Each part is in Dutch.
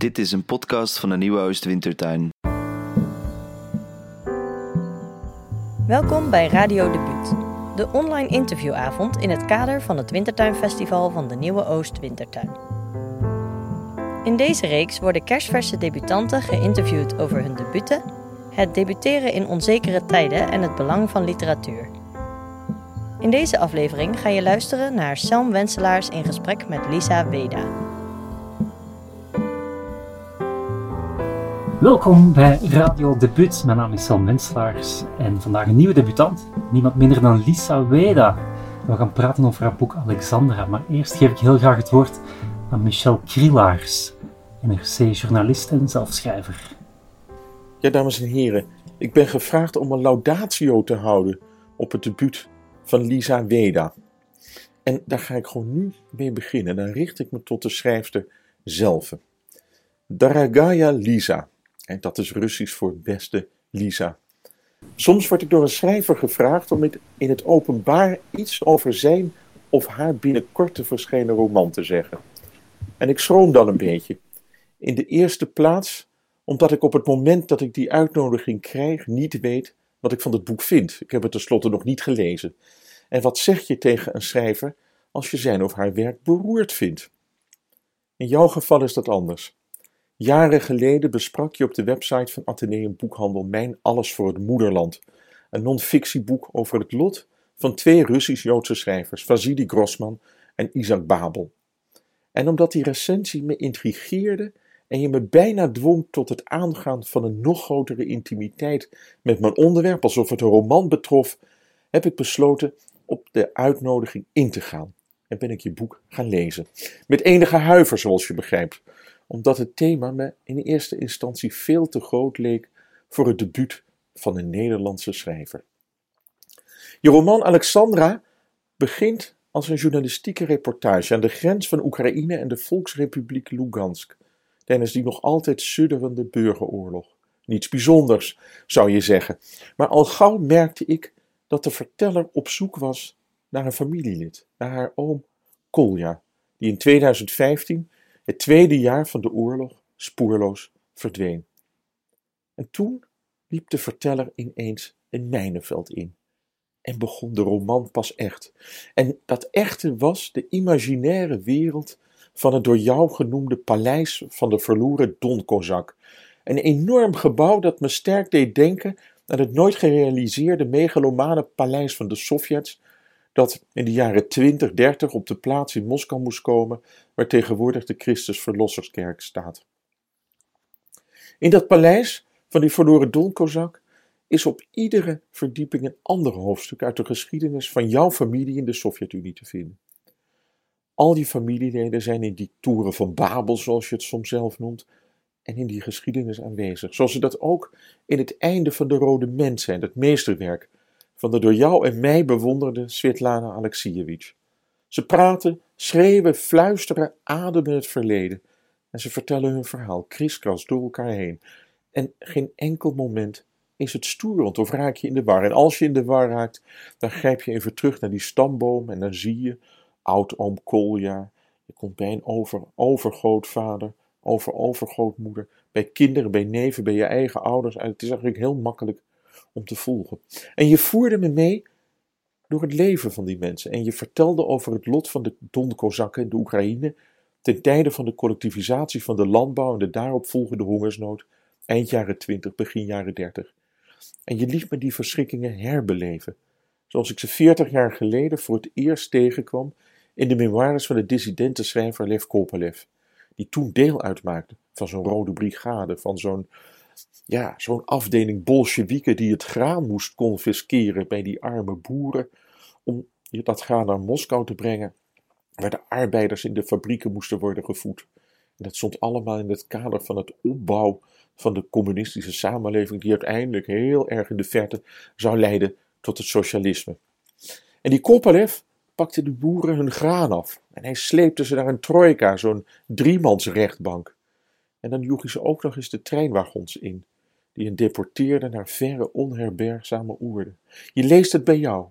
Dit is een podcast van de Nieuwe Oostwintertuin. Welkom bij Radio Debuut, de online interviewavond in het kader van het Wintertuinfestival van de Nieuwe Oost-Wintertuin. In deze reeks worden kerstverse debutanten geïnterviewd over hun debuten, het debuteren in onzekere tijden en het belang van literatuur. In deze aflevering ga je luisteren naar Selm Wenselaars in gesprek met Lisa Weda. Welkom bij Radio Debuut. Mijn naam is Selm Wenselaars en vandaag een nieuwe debutant, niemand minder dan Lisa Weda. We gaan praten over haar boek Alexandra, maar eerst geef ik heel graag het woord aan Michel Krielaars, NRC-journalist en zelfschrijver. Ja, dames en heren, ik ben gevraagd om een laudatio te houden op het debuut van Lisa Weda. En daar ga ik gewoon nu mee beginnen. Dan richt ik me tot de schrijfster zelf. Daragaya Lisa. En dat is Russisch voor beste Lisa. Soms word ik door een schrijver gevraagd om in het openbaar iets over zijn of haar binnenkort te verschenen roman te zeggen. En ik schroom dan een beetje. In de eerste plaats omdat ik op het moment dat ik die uitnodiging krijg niet weet wat ik van het boek vind. Ik heb het tenslotte nog niet gelezen. En wat zeg je tegen een schrijver als je zijn of haar werk beroerd vindt? In jouw geval is dat anders. Jaren geleden besprak je op de website van Atheneum Boekhandel Mijn Alles voor het Moederland, een non-fictieboek over het lot van twee Russisch-Joodse schrijvers, Vasily Grossman en Isaac Babel. En omdat die recensie me intrigeerde en je me bijna dwong tot het aangaan van een nog grotere intimiteit met mijn onderwerp, alsof het een roman betrof, heb ik besloten op de uitnodiging in te gaan. En ben ik je boek gaan lezen. Met enige huiver, zoals je begrijpt, omdat het thema me in eerste instantie veel te groot leek voor het debuut van een Nederlandse schrijver. Je roman Alexandra begint als een journalistieke reportage aan de grens van Oekraïne en de Volksrepubliek Lugansk, tijdens die nog altijd sudderende burgeroorlog. Niets bijzonders, zou je zeggen, maar al gauw merkte ik dat de verteller op zoek was naar een familielid, naar haar oom Kolja, die in 2015, het tweede jaar van de oorlog, spoorloos verdween. En toen liep de verteller ineens een mijnenveld in en begon de roman pas echt. En dat echte was de imaginaire wereld van het door jou genoemde paleis van de verloren Don Kozak. Een enorm gebouw dat me sterk deed denken aan het nooit gerealiseerde megalomane paleis van de Sovjets, dat in de jaren 20, 30 op de plaats in Moskou moest komen waar tegenwoordig de Christus Verlosserskerk staat. In dat paleis van die verloren Donkozak is op iedere verdieping een ander hoofdstuk uit de geschiedenis van jouw familie in de Sovjet-Unie te vinden. Al die familieleden zijn in die toeren van Babel, zoals je het soms zelf noemt, en in die geschiedenis aanwezig, zoals ze dat ook in het einde van de Rode Mens zijn, het meesterwerk van de door jou en mij bewonderde Svetlana Alexievich. Ze praten, schreeuwen, fluisteren, ademen het verleden en ze vertellen hun verhaal kriskras door elkaar heen. En geen enkel moment is het stoerend of raak je in de war. En als je in de war raakt, dan grijp je even terug naar die stamboom en dan zie je oud-oom Kolja. Je komt bij een over, overgrootvader over overgrootmoeder, bij kinderen, bij neven, bij je eigen ouders. Het is eigenlijk heel makkelijk om te volgen. En je voerde me mee door het leven van die mensen. En je vertelde over het lot van de Don-Kozakken in de Oekraïne ten tijde van de collectivisatie van de landbouw en de daaropvolgende hongersnood eind jaren 20, begin jaren 30. En je liet me die verschrikkingen herbeleven, zoals ik ze 40 jaar geleden voor het eerst tegenkwam in de memoires van de dissidente schrijver Lev Kopelev die toen deel uitmaakte van zo'n rode brigade, van zo'n ja, zo'n afdeling Bolsjewieken die het graan moest confisceren bij die arme boeren, om dat graan naar Moskou te brengen, waar de arbeiders in de fabrieken moesten worden gevoed. En dat stond allemaal in het kader van het opbouw van de communistische samenleving, die uiteindelijk heel erg in de verte zou leiden tot het socialisme. En die Kopalev, pakte de boeren hun graan af en hij sleepte ze naar een trojka, zo'n driemansrechtbank. En dan joeg hij ze ook nog eens de treinwagons in, die hen deporteerden naar verre onherbergzame oerden. Je leest het bij jou.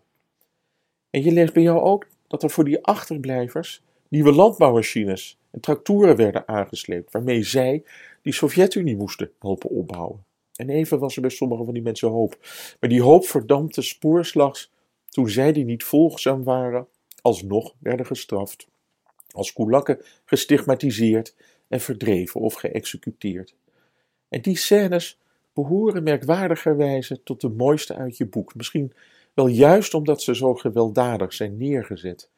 En je leest bij jou ook dat er voor die achterblijvers nieuwe landbouwmachines En tractoren werden aangesleept, waarmee zij die Sovjet-Unie moesten helpen opbouwen. En even was er bij sommige van die mensen hoop. Maar die hoop verdampte spoorslags toen zij die niet volgzaam waren, alsnog werden gestraft. Als koelakken gestigmatiseerd en verdreven of geëxecuteerd. En die scènes behoren merkwaardigerwijze tot de mooiste uit je boek. Misschien wel juist omdat ze zo gewelddadig zijn neergezet.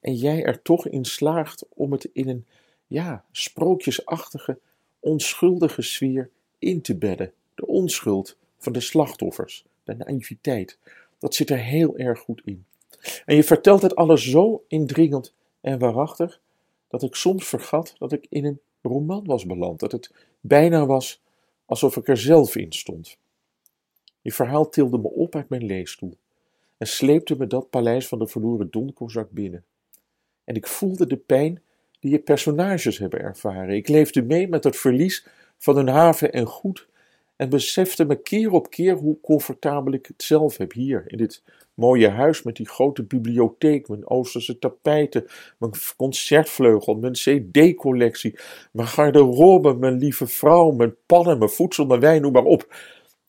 En jij er toch in slaagt om het in een, ja, sprookjesachtige, onschuldige sfeer in te bedden. De onschuld van de slachtoffers, de naïviteit. Dat zit er heel erg goed in. En je vertelt het alles zo indringend en waarachtig, dat ik soms vergat dat ik in een roman was beland. Dat het bijna was alsof ik er zelf in stond. Je verhaal tilde me op uit mijn leesstoel en sleepte me dat paleis van de verloren Donkozak binnen. En ik voelde de pijn die je personages hebben ervaren. Ik leefde mee met het verlies van hun haven en goed en besefte me keer op keer hoe comfortabel ik het zelf heb hier in dit mooie huis met die grote bibliotheek, mijn Oosterse tapijten, mijn concertvleugel, mijn CD-collectie, mijn garderobe, mijn lieve vrouw, mijn pannen, mijn voedsel, mijn wijn, noem maar op.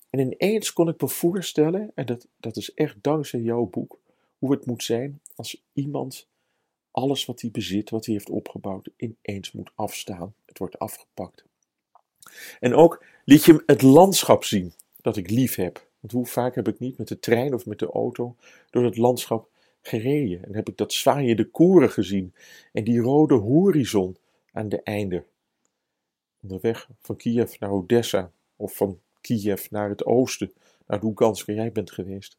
En ineens kon ik me voorstellen, en dat, dat is echt dankzij jouw boek, hoe het moet zijn als iemand alles wat hij bezit, wat hij heeft opgebouwd, ineens moet afstaan. Het wordt afgepakt. En ook liet je het landschap zien dat ik lief heb. Want hoe vaak heb ik niet met de trein of met de auto door het landschap gereden? En heb ik dat zwaaiende koren gezien en die rode horizon aan de einde. Onderweg van Kiev naar Odessa of van Kiev naar het oosten, naar Lugansk, waar jij bent geweest.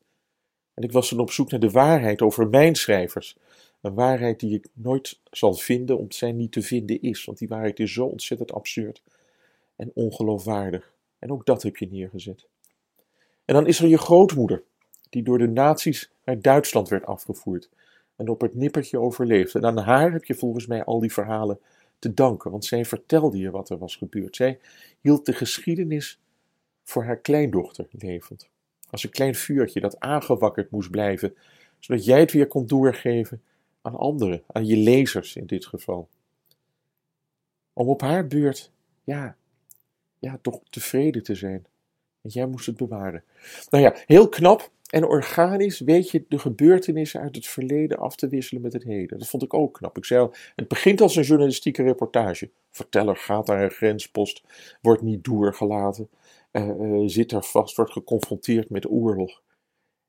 En ik was dan op zoek naar de waarheid over mijn schrijvers. Een waarheid die ik nooit zal vinden, omdat zij niet te vinden is. Want die waarheid is zo ontzettend absurd en ongeloofwaardig. En ook dat heb je neergezet. En dan is er je grootmoeder, die door de nazi's naar Duitsland werd afgevoerd en op het nippertje overleefde. En aan haar heb je volgens mij al die verhalen te danken, want zij vertelde je wat er was gebeurd. Zij hield de geschiedenis voor haar kleindochter levend. Als een klein vuurtje dat aangewakkerd moest blijven, zodat jij het weer kon doorgeven aan anderen, aan je lezers in dit geval. Om op haar beurt, ja, ja, toch tevreden te zijn. En jij moest het bewaren. Nou ja, heel knap en organisch weet je de gebeurtenissen uit het verleden af te wisselen met het heden. Dat vond ik ook knap. Ik zei al, het begint als een journalistieke reportage. Verteller gaat naar een grenspost, wordt niet doorgelaten, uh, uh, zit er vast, wordt geconfronteerd met oorlog.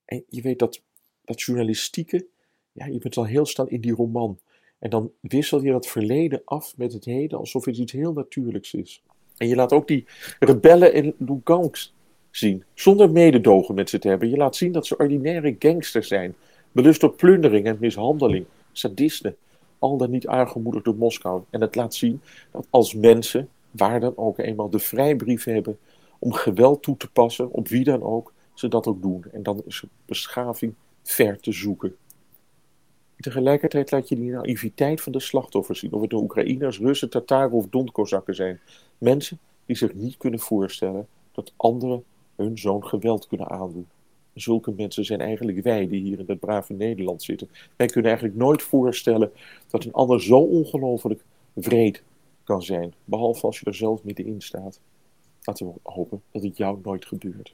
En je weet dat, dat journalistieke, ja, je bent al heel snel in die roman. En dan wissel je dat verleden af met het heden alsof het iets heel natuurlijks is. En je laat ook die rebellen in Lugansk zien, zonder mededogen met ze te hebben. Je laat zien dat ze ordinaire gangsters zijn, belust door plundering en mishandeling, sadisten, al dan niet aangemoedigd door Moskou. En het laat zien dat als mensen, waar dan ook eenmaal de vrijbrief hebben om geweld toe te passen, op wie dan ook, ze dat ook doen. En dan is beschaving ver te zoeken. Tegelijkertijd laat je die naïviteit van de slachtoffers zien, of het de Oekraïners, Russen, Tataren of Donkozakken zijn. Mensen die zich niet kunnen voorstellen dat anderen hun zo'n geweld kunnen aandoen. Zulke mensen zijn eigenlijk wij die hier in het brave Nederland zitten. Wij kunnen eigenlijk nooit voorstellen dat een ander zo ongelooflijk vreed kan zijn, behalve als je er zelf middenin staat. Laten we hopen dat het jou nooit gebeurt.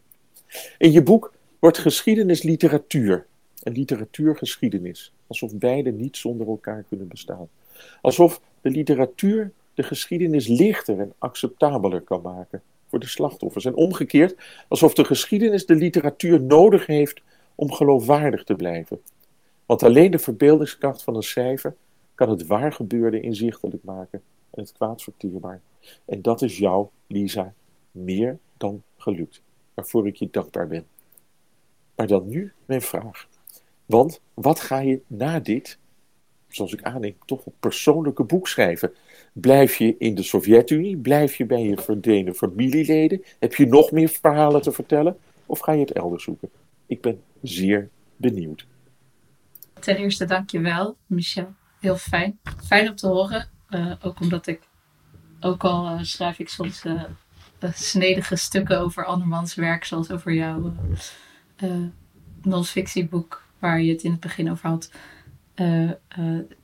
In je boek wordt geschiedenis literatuur en literatuur geschiedenis, alsof beide niet zonder elkaar kunnen bestaan. Alsof de literatuur de geschiedenis lichter en acceptabeler kan maken voor de slachtoffers. En omgekeerd, alsof de geschiedenis de literatuur nodig heeft om geloofwaardig te blijven. Want alleen de verbeeldingskracht van een schrijver kan het waargebeurde inzichtelijk maken en het kwaad verteerbaar. En dat is jou, Lisa, meer dan gelukt, waarvoor ik je dankbaar ben. Maar dan nu mijn vraag. Want wat ga je na dit, zoals ik aanneem, toch een persoonlijke boek schrijven? Blijf je in de Sovjet-Unie? Blijf je bij je verdwenen familieleden? Heb je nog meer verhalen te vertellen? Of ga je het elders zoeken? Ik ben zeer benieuwd. Ten eerste dank je wel, Michel. Heel fijn. Fijn om te horen. Uh, ook omdat ik, ook al uh, schrijf ik soms uh, snedige stukken over andermans werk, zoals over jouw non-fictieboek, waar je het in het begin over had.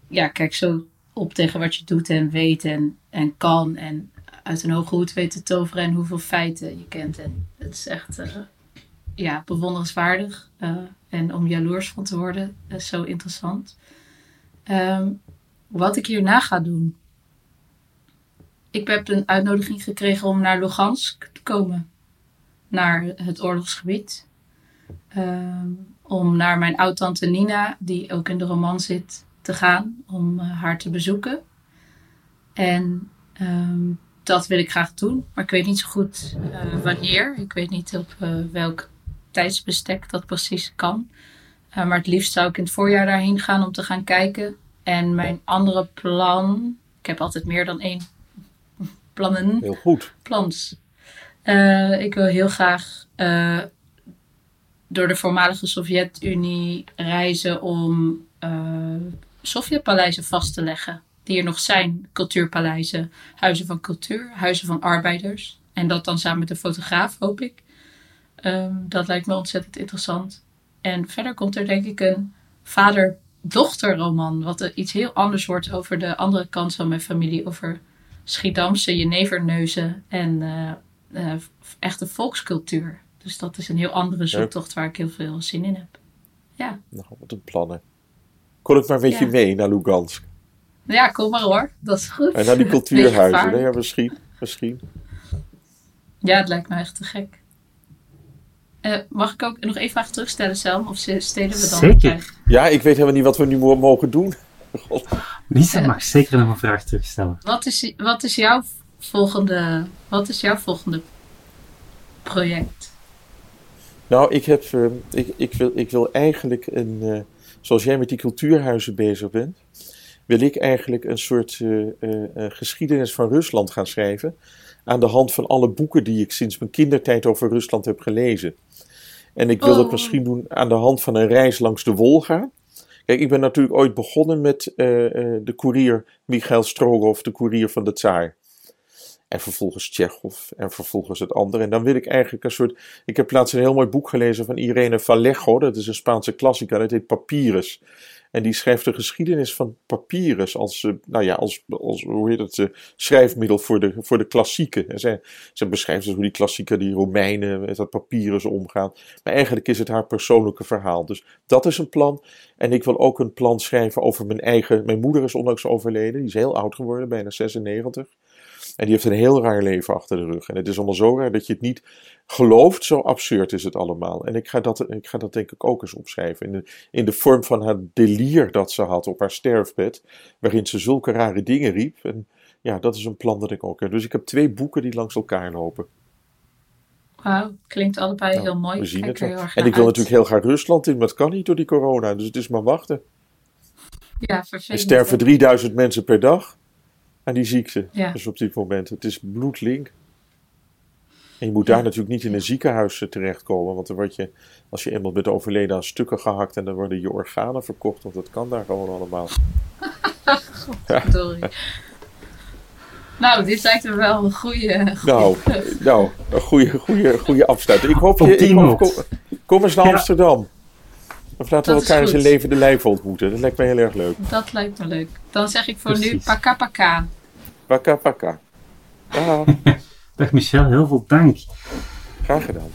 ja, kijk, zo op tegen wat je doet en weet en, en kan. En uit een hoge hoed weet te toveren en hoeveel feiten je kent. En het is echt eh, ja, bewonderenswaardig. eh, en om jaloers van te worden, is zo interessant. Ehm, wat ik hierna ga doen. Ik heb een uitnodiging gekregen om naar Lugansk te komen. Naar het oorlogsgebied. Ehm, om naar mijn oud-tante Nina, die ook in de roman zit, te gaan. Om eh, haar te bezoeken. En ehm, dat wil ik graag doen. Maar ik weet niet zo goed eh, wanneer. Ik weet niet op eh, welk tijdsbestek dat precies kan. Uh, maar het liefst zou ik in het voorjaar daarheen gaan om te gaan kijken. En mijn andere plan. Ik heb altijd meer dan één plannen. Heel goed. Plans. Ik wil heel graag door de voormalige Sovjet-Unie reizen om uh, Sovjetpaleizen vast te leggen. Die er nog zijn. Cultuurpaleizen, huizen van cultuur, huizen van arbeiders. En dat dan samen met een fotograaf, hoop ik. Um, dat lijkt me ontzettend interessant. En verder komt er denk ik een vader-dochterroman. Wat iets heel anders wordt over de andere kant van mijn familie. Over Schiedamse jeneverneuzen en uh, uh, echte volkscultuur. Dus dat is een heel andere zoektocht waar ik heel veel zin in heb. Ja. Nou, wat een plannen. Kon ik maar een beetje ja. mee naar Lugansk? Ja, kom maar hoor. Dat is goed. En naar die cultuurhuizen. Ja, misschien. misschien. Ja, het lijkt me echt te gek. Uh, mag ik ook nog één vraag terugstellen, Selm? Of stelen we dan? Zeker. Ja, ik weet helemaal niet wat we nu mogen doen. God. Lisa mag zeker nog een vraag terugstellen. Wat is, wat is, jouw, volgende, wat is jouw volgende project? Nou, ik, heb, uh, ik, ik, wil, ik wil eigenlijk een. Uh, zoals jij met die cultuurhuizen bezig bent, wil ik eigenlijk een soort geschiedenis van Rusland gaan schrijven. Aan de hand van alle boeken die ik sinds mijn kindertijd over Rusland heb gelezen. En ik wil oh. dat misschien doen aan de hand van een reis langs de Wolga. Kijk, ik ben natuurlijk ooit begonnen met de koerier Michail Strogoff, de koerier van de Tsaar. En vervolgens Tsjechov en vervolgens het andere. En dan wil ik eigenlijk een soort. Ik heb laatst een heel mooi boek gelezen van Irene Vallejo. Dat is een Spaanse klassica. Dat heet Papyrus. En die schrijft de geschiedenis van papyrus als, uh, nou ja, als, als hoe heet het, uh, schrijfmiddel voor de, voor de klassieken. En zij beschrijft dus hoe die klassieken, die Romeinen met dat papyrus omgaan. Maar eigenlijk is het haar persoonlijke verhaal. Dus dat is een plan. En ik wil ook een plan schrijven over mijn eigen. Mijn moeder is onlangs overleden. Die is heel oud geworden, bijna 96. En die heeft een heel raar leven achter de rug. En het is allemaal zo raar dat je het niet gelooft. Zo absurd is het allemaal. En ik ga dat, ik ga dat denk ik ook eens opschrijven. In de, in de vorm van haar delier dat ze had op haar sterfbed. Waarin ze zulke rare dingen riep. En ja, dat is een plan dat ik ook heb. Dus ik heb twee boeken die langs elkaar lopen. Wauw, klinkt allebei nou, heel mooi. We zien het wel. En ik wil uit. natuurlijk heel graag Rusland in, maar het kan niet door die corona. Dus het is maar wachten. Ja, vervelend. Er sterven 3000 mensen per dag aan die ziekte. Ja. Dus op dit moment. Het is bloedlink. En je moet daar ja. natuurlijk niet in een ziekenhuis terechtkomen. Want dan word je, als je eenmaal bent overleden, aan stukken gehakt. En dan worden je organen verkocht. Want dat kan daar gewoon allemaal. Sorry. Nou, dit lijkt me wel een goede. Nou, nou, een goede, goede, goede afsluiting. Ik hoop je. Ik hoop, kom, kom eens naar ja. Amsterdam. Of laten we elkaar eens in levende lijf ontmoeten. Dat lijkt me heel erg leuk. Dat lijkt me leuk. Dan zeg ik voor Precies. nu paka paka. Paka paka. Dag Michel, heel veel dank. Graag gedaan.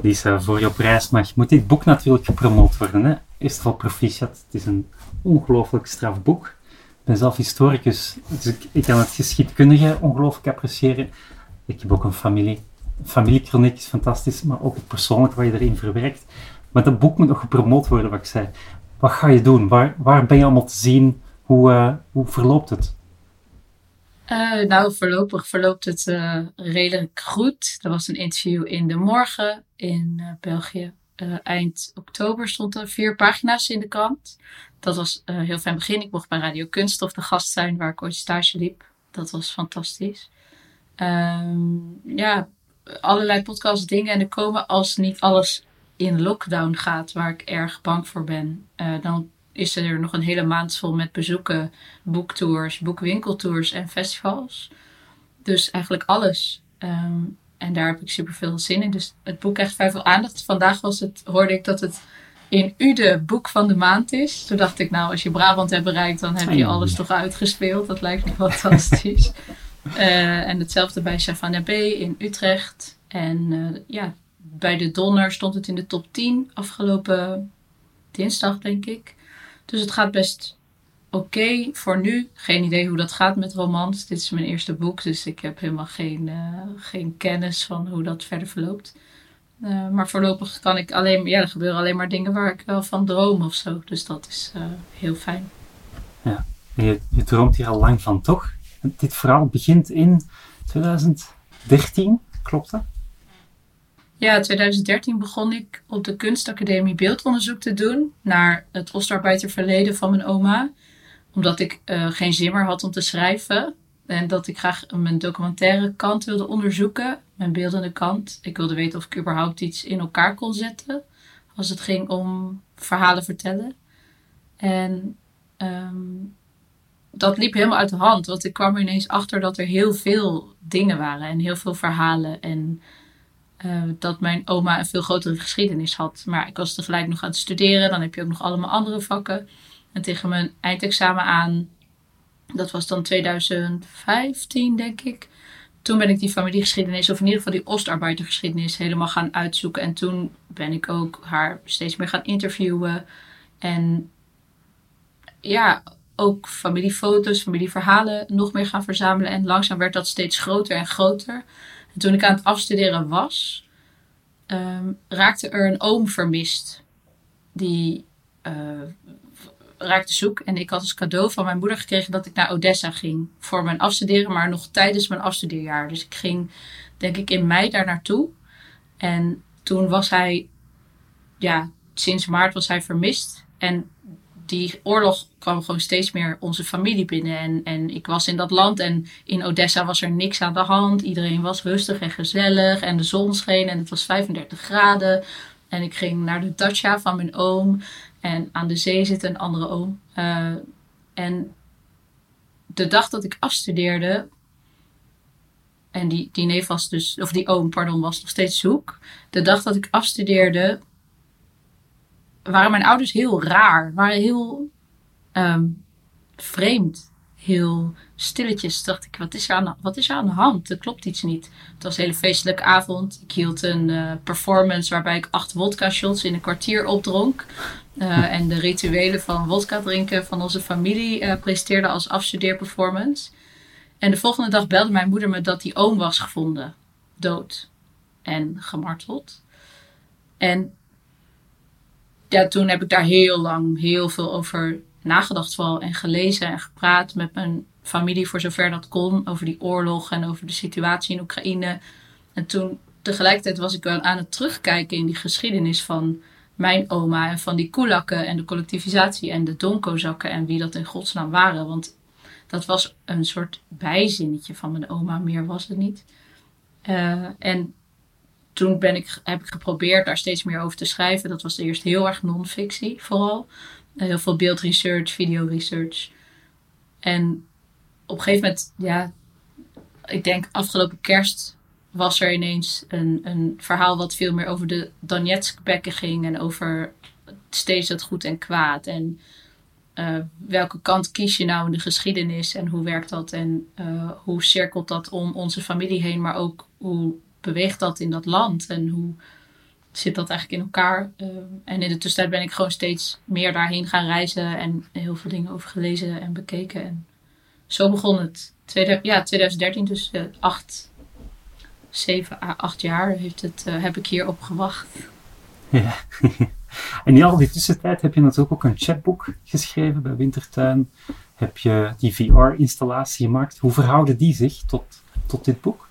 Lisa, voor je op reis mag, moet dit boek natuurlijk gepromoot worden. Hè? Eerst van proficiat. Het is een ongelooflijk straf boek. Ik ben zelf historicus, dus ik, ik kan het geschiedkundige ongelooflijk appreciëren. Ik heb ook een familie. Familiekroniek is fantastisch, maar ook het persoonlijke wat je erin verwerkt. Maar dat boek moet nog gepromoot worden, wat ik zei. Wat ga je doen? Waar, waar ben je allemaal te zien? Hoe, uh, hoe verloopt het? Uh, nou, voorlopig verloopt het uh, redelijk goed. Er was een interview in De Morgen in België. eind oktober stond er vier pagina's in de krant. Dat was heel fijn begin. Ik mocht bij Radio Kunststof de gast zijn, waar ik ooit stage liep. Dat was fantastisch. Um, ja, allerlei podcast dingen. En er komen als niet alles in lockdown gaat, waar ik erg bang voor ben, uh, dan is er nog een hele maand vol met bezoeken, boektours, boekwinkeltours en festivals. Dus eigenlijk alles. Um, en daar heb ik super veel zin in. Dus het boek krijgt vrij veel aandacht. Vandaag was het, hoorde ik dat het in Ude boek van de maand is. Toen dacht ik, nou, als je Brabant hebt bereikt, dan heb je Ai. alles toch uitgespeeld. Dat lijkt me fantastisch. Eh, en hetzelfde bij Savannah B in Utrecht. En eh, ja, bij de Donner stond het in de top 10 afgelopen dinsdag, denk ik. Dus het gaat best oké voor nu. Geen idee hoe dat gaat met romans. Dit is mijn eerste boek, dus ik heb helemaal geen, eh, geen kennis van hoe dat verder verloopt. Eh, maar voorlopig kan ik alleen, ja, er gebeuren alleen maar dingen waar ik wel van droom of zo. Dus dat is eh, heel fijn. Je, je droomt hier al lang van, toch? Dit verhaal begint in 2013, klopt dat? Ja, 2013 begon ik op de kunstacademie beeldonderzoek te doen naar het Ostarbeiterverleden van mijn oma. Omdat ik eh, geen zin meer had om te schrijven. En dat ik graag mijn documentaire kant wilde onderzoeken, mijn beeldende kant. Ik wilde weten of ik überhaupt iets in elkaar kon zetten als het ging om verhalen vertellen. En ehm, dat liep helemaal uit de hand, want ik kwam er ineens achter dat er heel veel dingen waren en heel veel verhalen. En eh, dat mijn oma een veel grotere geschiedenis had. Maar ik was tegelijk nog aan het studeren. Dan heb je ook nog allemaal andere vakken. En tegen mijn eindexamen aan, dat was dan 2015 denk ik. Toen ben ik die familiegeschiedenis, of in ieder geval die Oostarbeidergeschiedenis, helemaal gaan uitzoeken. En toen ben ik ook haar steeds meer gaan interviewen. En ja, ook familiefoto's, familieverhalen nog meer gaan verzamelen. En langzaam werd dat steeds groter en groter. En toen ik aan het afstuderen was, ehm, raakte er een oom vermist. Die eh, raakte zoek. En ik had als cadeau van mijn moeder gekregen dat ik naar Odessa ging. Voor mijn afstuderen, maar nog tijdens mijn afstudeerjaar. Dus ik ging, denk ik, in mei daar naartoe. En toen was hij, ja, sinds maart was hij vermist. En die oorlog kwam gewoon steeds meer onze familie binnen. En, en ik was in dat land en in Odessa was er niks aan de hand. Iedereen was rustig en gezellig en de zon scheen en het was 35 graden. En ik ging naar de dacha van mijn oom. En aan de zee zit een andere oom. Eh, en de dag dat ik afstudeerde. En die, die neef was dus, of die oom, pardon, was nog steeds zoek. De dag dat ik afstudeerde, waren mijn ouders heel raar. Waren heel ehm, vreemd. Heel stilletjes. Dacht ik, wat is, er aan, de- wat is er aan de hand? Er klopt iets niet. Het was een hele feestelijke avond. Ik hield een eh, performance waarbij ik acht wodka shots in een kwartier opdronk. Eh, en de rituelen van wodka drinken van onze familie eh presenteerde als afstudeerperformance. En de volgende dag belde mijn moeder me dat die oom was gevonden. Dood. En gemarteld. En ja, toen heb ik daar heel lang heel veel over nagedacht vooral. En gelezen en gepraat met mijn familie voor zover dat kon. Over die oorlog en over de situatie in Oekraïne. En toen tegelijkertijd was ik wel aan het terugkijken in die geschiedenis van mijn oma. En van die koelakken en de collectivisatie en de donkozakken. En wie dat in godsnaam waren. Want dat was een soort bijzinnetje van mijn oma. Meer was het niet. Eh, en toen ben ik, heb ik geprobeerd daar steeds meer over te schrijven. Dat was eerst heel erg non-fictie vooral. Eh, Heel veel beeldresearch, videoresearch. En op een gegeven moment, ja, ik denk afgelopen kerst was er ineens een, een verhaal wat veel meer over de Donetsk-bekken ging. En over steeds het goed en kwaad. En eh, welke kant kies je nou in de geschiedenis en hoe werkt dat? En eh, hoe cirkelt dat om onze familie heen, maar ook hoe beweegt dat in dat land en hoe zit dat eigenlijk in elkaar? Eh, en in de tussentijd ben ik gewoon steeds meer daarheen gaan reizen en heel veel dingen over gelezen en bekeken. En zo begon het. Tweede, ja, 2013, dus eh, acht, zeven acht jaar heeft het, eh, heb ik hier op gewacht. Ja. en in al die tussentijd heb je natuurlijk ook een chatboek geschreven bij Wintertuin. Heb je die VR-installatie gemaakt. Hoe verhouden die zich tot, tot dit boek?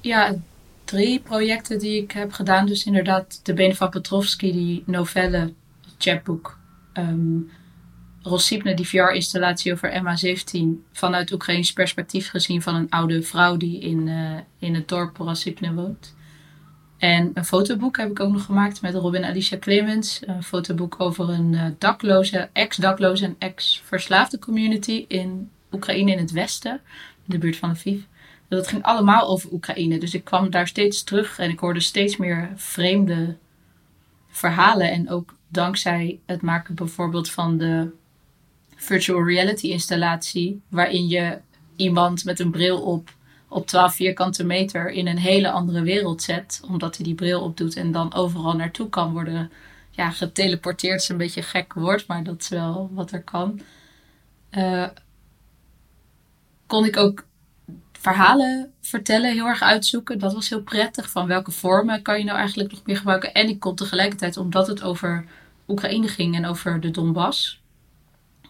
Ja, drie projecten die ik heb gedaan. Dus inderdaad de Benen van Petrovsky, die novelle, chapboek. Ehm Rossipne, die VR-installatie over MH17 vanuit Oekraïns perspectief gezien van een oude vrouw die in, eh, in het dorp Rossipne woont. En een fotoboek heb ik ook nog gemaakt met Robin Alicia Clemens. Een fotoboek over een eh, dakloze, ex-dakloze en ex-verslaafde community in Oekraïne in het westen, in de buurt van Lviv. Dat ging allemaal over Oekraïne. Dus ik kwam daar steeds terug en ik hoorde steeds meer vreemde verhalen. En ook dankzij het maken bijvoorbeeld van de virtual reality installatie, waarin je iemand met een bril op op 12 vierkante meter in een hele andere wereld zet, omdat hij die bril opdoet en dan overal naartoe kan worden ja, geteleporteerd. is een beetje een gek woord, maar dat is wel wat er kan. Uh, kon ik ook verhalen vertellen, heel erg uitzoeken. Dat was heel prettig. Van welke vormen kan je nou eigenlijk nog meer gebruiken? En ik kon tegelijkertijd, omdat het over Oekraïne ging en over de Donbass,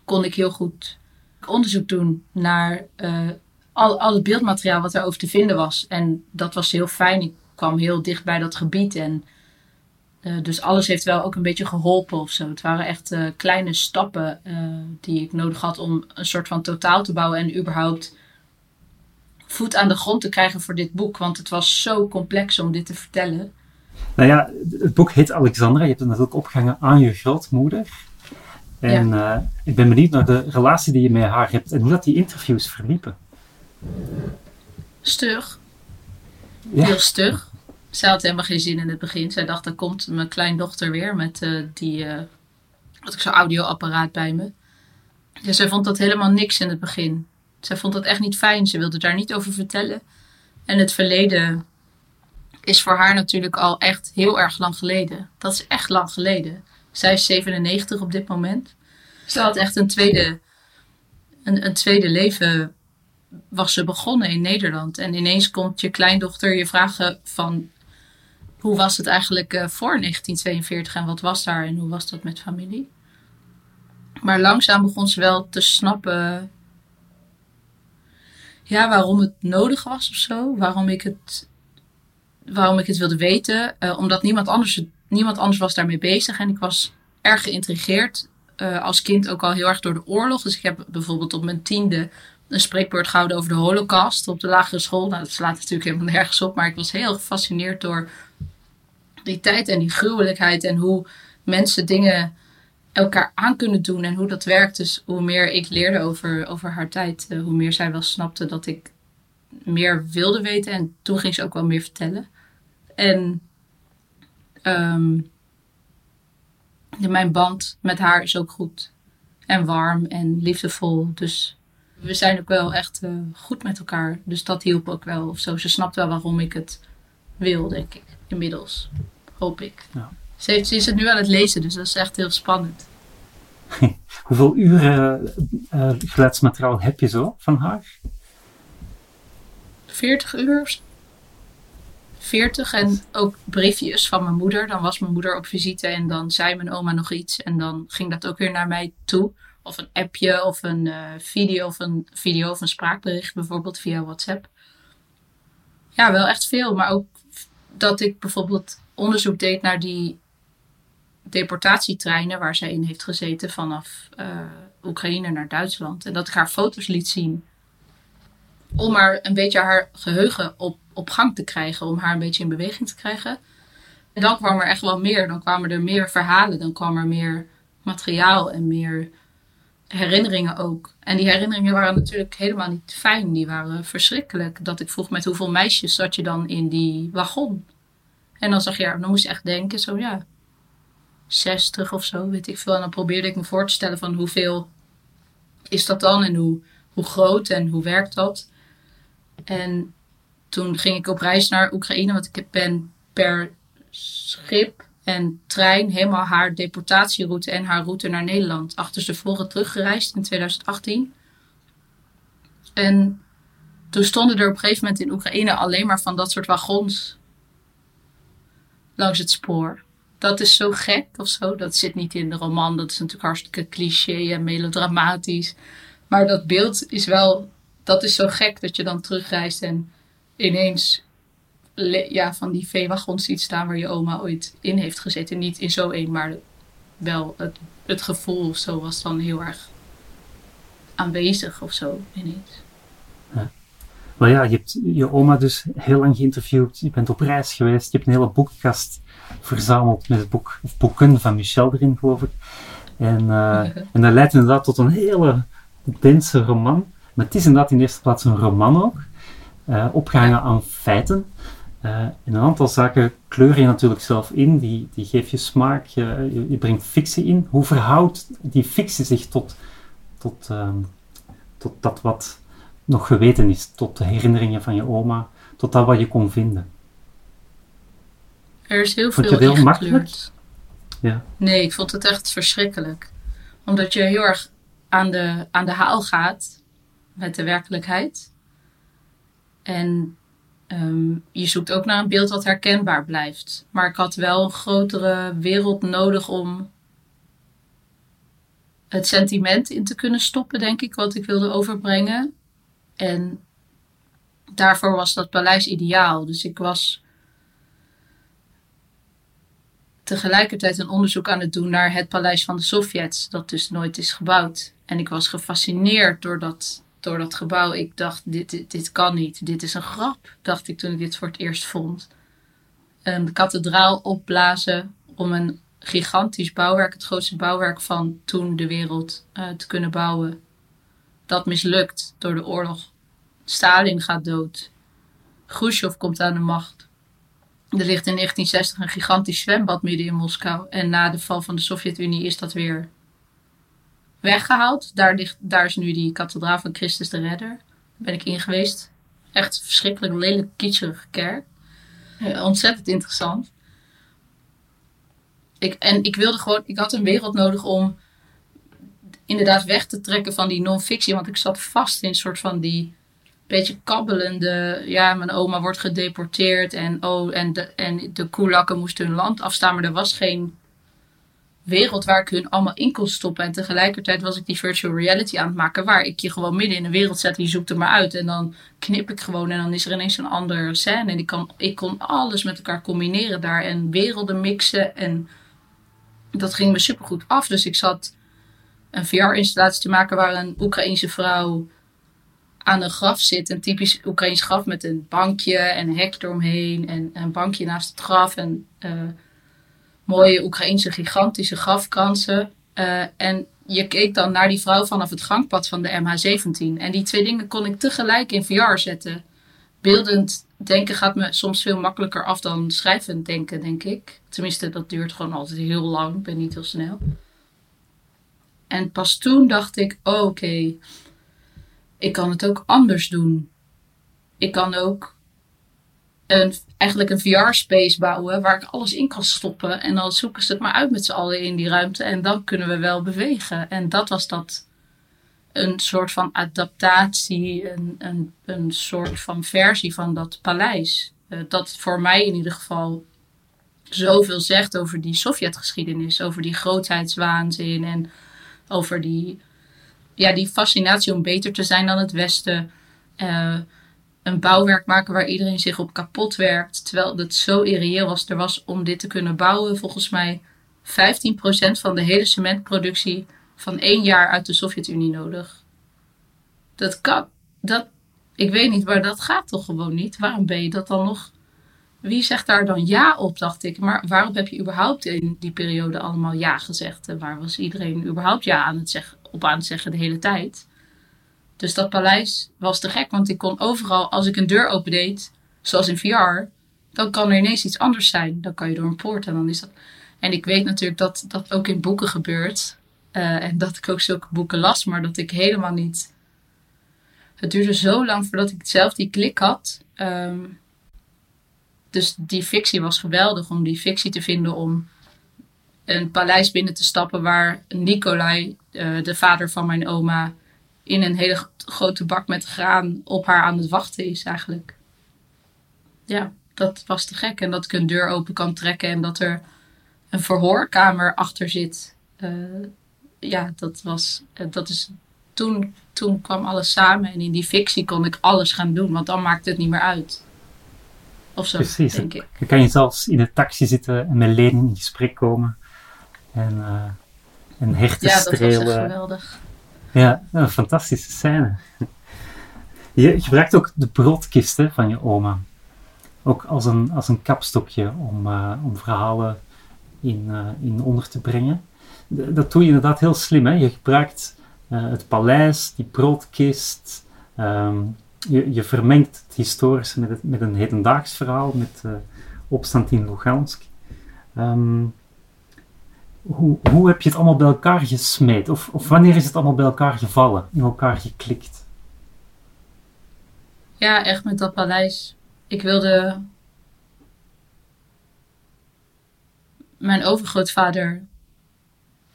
kon ik heel goed onderzoek doen naar uh, al, het beeldmateriaal wat erover te vinden was. En dat was heel fijn. Ik kwam heel dicht bij dat gebied. En uh, dus alles heeft wel ook een beetje geholpen of zo. Het waren echt uh, kleine stappen die ik nodig had om een soort van totaal te bouwen en überhaupt voet aan de grond te krijgen voor dit boek. Want het was zo complex om dit te vertellen. Nou ja, het boek heet Alexandra. Je hebt het natuurlijk opgehangen aan je grootmoeder. En ja. ik ben benieuwd naar de relatie die je met haar hebt en hoe dat die interviews verliepen. Stug. Ja. Heel stug. Zij had helemaal geen zin in het begin. Zij dacht, er komt mijn kleindochter weer met uh, die, uh, had ik zo'n audioapparaat bij me. Ja, zij vond dat helemaal niks in het begin. Zij vond dat echt niet fijn. Ze wilde daar niet over vertellen. En het verleden is voor haar natuurlijk al echt heel erg lang geleden. Dat is echt lang geleden. Zij is 97 op dit moment. Ze had echt een tweede, een, een tweede leven was ze begonnen in Nederland. En ineens komt je kleindochter je vragen van hoe was het eigenlijk uh, voor 1942 en wat was daar en hoe was dat met familie. Maar langzaam begon ze wel te snappen ja, waarom het nodig was of zo. Waarom ik het, waarom ik het wilde weten. Uh, omdat niemand anders, niemand anders was daarmee bezig. En ik was erg geïntrigeerd. Uh, als kind ook al heel erg door de oorlog. Dus ik heb bijvoorbeeld op mijn tiende een spreekwoord gehouden over de holocaust op de lagere school. Nou, dat slaat natuurlijk helemaal nergens op. Maar ik was heel gefascineerd door die tijd en die gruwelijkheid. En hoe mensen dingen elkaar aan kunnen doen en hoe dat werkt. Dus hoe meer ik leerde over, over haar tijd, eh, hoe meer zij wel snapte dat ik meer wilde weten. En toen ging ze ook wel meer vertellen. En um, mijn band met haar is ook goed. En warm en liefdevol. Dus we zijn ook wel echt uh, goed met elkaar. Dus dat hielp ook wel. Of zo. Ze snapt wel waarom ik het wil, denk ik. Inmiddels. Hoop ik. Ja. Ze, heeft, ze is het nu aan het lezen, dus dat is echt heel spannend. Hoeveel uren uh, geluidsmateriaal heb je zo van haar? 40 uur 40 en ook briefjes van mijn moeder. Dan was mijn moeder op visite en dan zei mijn oma nog iets. En dan ging dat ook weer naar mij toe of een appje of een uh, video of een video of een spraakbericht bijvoorbeeld via WhatsApp. Ja, wel echt veel. Maar ook dat ik bijvoorbeeld onderzoek deed naar die deportatietreinen waar zij in heeft gezeten vanaf uh, Oekraïne naar Duitsland. En dat ik haar foto's liet zien. Om maar een beetje haar geheugen op, op gang te krijgen. Om haar een beetje in beweging te krijgen. En dan kwam er echt wel meer. Dan kwamen er meer verhalen. Dan kwam er meer materiaal en meer herinneringen ook. En die herinneringen waren natuurlijk helemaal niet fijn. Die waren verschrikkelijk. Dat ik vroeg met hoeveel meisjes zat je dan in die wagon. En dan zag je, dan moest je echt denken, zo ja, 60 of zo, weet ik veel. En dan probeerde ik me voor te stellen van hoeveel is dat dan en hoe, hoe groot en hoe werkt dat. En toen ging ik op reis naar Oekraïne, want ik ben per schip en trein helemaal haar deportatieroute en haar route naar Nederland achterstevoren teruggereisd in 2018. En toen stonden er op een gegeven moment in Oekraïne alleen maar van dat soort wagons langs het spoor. Dat is zo gek of zo. Dat zit niet in de roman. Dat is natuurlijk hartstikke cliché en melodramatisch. Maar dat beeld is wel. Dat is zo gek dat je dan terugreist en ineens ja, van die veewagons ziet staan waar je oma ooit in heeft gezeten. Niet in zo één, maar wel het, het gevoel of zo was dan heel erg aanwezig of zo ineens. Ja. Ja, je hebt je oma dus heel lang geïnterviewd, je bent op reis geweest, je hebt een hele boekenkast verzameld met het boek, of boeken van Michel erin, geloof ik. En, uh, en dat leidt inderdaad tot een hele dense roman. Maar het is inderdaad in de eerste plaats een roman ook, uh, aan feiten. Uh, en een aantal zaken kleur je natuurlijk zelf in, die, die geef je smaak, je, je, brengt fictie in. Hoe verhoudt die fictie zich tot, tot, um, tot dat wat nog geweten is, tot de herinneringen van je oma, tot dat wat je kon vinden? Er is heel vond veel je het heel makkelijk? Ja. Nee, ik vond het echt verschrikkelijk. Omdat je heel erg aan de, aan de haal gaat met de werkelijkheid. En Ehm, je zoekt ook naar een beeld wat herkenbaar blijft. Maar ik had wel een grotere wereld nodig om het sentiment in te kunnen stoppen, denk ik, wat ik wilde overbrengen. En daarvoor was dat paleis ideaal. Dus ik was tegelijkertijd een onderzoek aan het doen naar het paleis van de Sovjets, dat dus nooit is gebouwd. En ik was gefascineerd door dat door dat gebouw. Ik dacht, dit, dit, dit, kan niet. Dit is een grap, dacht ik toen ik dit voor het eerst vond. Een kathedraal opblazen om een gigantisch bouwwerk, het grootste bouwwerk van toen de wereld, uh, te kunnen bouwen. Dat mislukt door de oorlog. Stalin gaat dood. Khrushchev komt aan de macht. Er ligt in 1960 een gigantisch zwembad midden in Moskou. En na de val van de Sovjet-Unie is dat weer weggehaald. Daar, ligt, daar is nu die kathedraal van Christus de Redder. Daar ben ik in geweest. Echt verschrikkelijk lelijk kitscherige kerk. ontzettend interessant. Ik, en ik wilde gewoon, ik had een wereld nodig om inderdaad weg te trekken van die non-fictie. Want ik zat vast in een soort van die beetje kabbelende. Ja, mijn oma wordt gedeporteerd en, oh, en, de, en de koelakken moesten hun land afstaan. Maar er was geen wereld waar ik hun allemaal in kon stoppen. En tegelijkertijd was ik die virtual reality aan het maken. Waar ik je gewoon midden in een wereld zet. Die zoekt er maar uit. En dan knip ik gewoon. En dan is er ineens een andere scène. En ik, kan, ik kon alles met elkaar combineren daar. En werelden mixen. En dat ging me supergoed af. Dus ik zat een VR-installatie te maken waar een Oekraïense vrouw aan een graf zit. Een typisch Oekraïns graf met een bankje en een hek eromheen. En een bankje naast het graf. En... Uh, mooie Oekraïnse gigantische grafkransen. Uh, en je keek dan naar die vrouw vanaf het gangpad van de MH17. En die twee dingen kon ik tegelijk in VR zetten. Beeldend denken gaat me soms veel makkelijker af dan schrijvend denken, denk ik. Tenminste, dat duurt gewoon altijd heel lang. Ik ben niet heel snel. En pas toen dacht ik: oh, oké, ik kan het ook anders doen. Ik kan ook een, eigenlijk een VR-space bouwen waar ik alles in kan stoppen. En dan zoeken ze het maar uit met z'n allen in die ruimte. En dan kunnen we wel bewegen. En dat was dat een soort van adaptatie, een, een, een soort van versie van dat paleis. Uh, dat voor mij in ieder geval zoveel zegt over die Sovjetgeschiedenis, over die grootheidswaanzin en over die, ja, die fascinatie om beter te zijn dan het Westen. Uh, een bouwwerk maken waar iedereen zich op kapot werkt. Terwijl het zo irreëel was. Er was om dit te kunnen bouwen volgens mij 15% van de hele cementproductie van één jaar uit de Sovjet-Unie nodig. Dat kan. Dat, ik weet niet, maar dat gaat toch gewoon niet? Waarom ben je dat dan nog? Wie zegt daar dan ja op, dacht ik. Maar waarom heb je überhaupt in die periode allemaal ja gezegd? En waar was iedereen überhaupt ja aan het zeggen, op aan het zeggen de hele tijd? Dus dat paleis was te gek, want ik kon overal, als ik een deur opendeed, zoals in VR, dan kan er ineens iets anders zijn. Dan kan je door een poort en dan is dat. En ik weet natuurlijk dat dat ook in boeken gebeurt. Uh, en dat ik ook zulke boeken las, maar dat ik helemaal niet. Het duurde zo lang voordat ik zelf die klik had. Um, dus die fictie was geweldig om die fictie te vinden om een paleis binnen te stappen waar Nicolai, uh, de vader van mijn oma, in een hele grote bak met graan op haar aan het wachten is eigenlijk. Ja, dat was te gek. En dat ik een deur open kan trekken en dat er een verhoorkamer achter zit. Uh, ja, dat was, uh, dat is, toen, toen kwam alles samen en in die fictie kon ik alles gaan doen, want dan maakt het niet meer uit. Of zo, Precies. denk ik. Dan kan je zelfs in de taxi zitten en met Lenin in gesprek komen. En, uh, en herten ja, dat was geweldig. Ja, een fantastische scène. Je gebruikt ook de broodkisten van je oma. Ook als een, als een kapstokje om, uh, om verhalen in, uh, in onder te brengen. D dat doe je inderdaad heel slim. Hè? Je gebruikt uh, het paleis, die broodkist, um, je, je vermengt het historische met, het, met een hedendaags verhaal, met opstand in Lugansk. Ehm, hoe, hoe heb je het allemaal bij elkaar gesmeed? Of, of wanneer is het allemaal bij elkaar gevallen, in elkaar geklikt? Ja, echt met dat paleis. Ik wilde. Mijn overgrootvader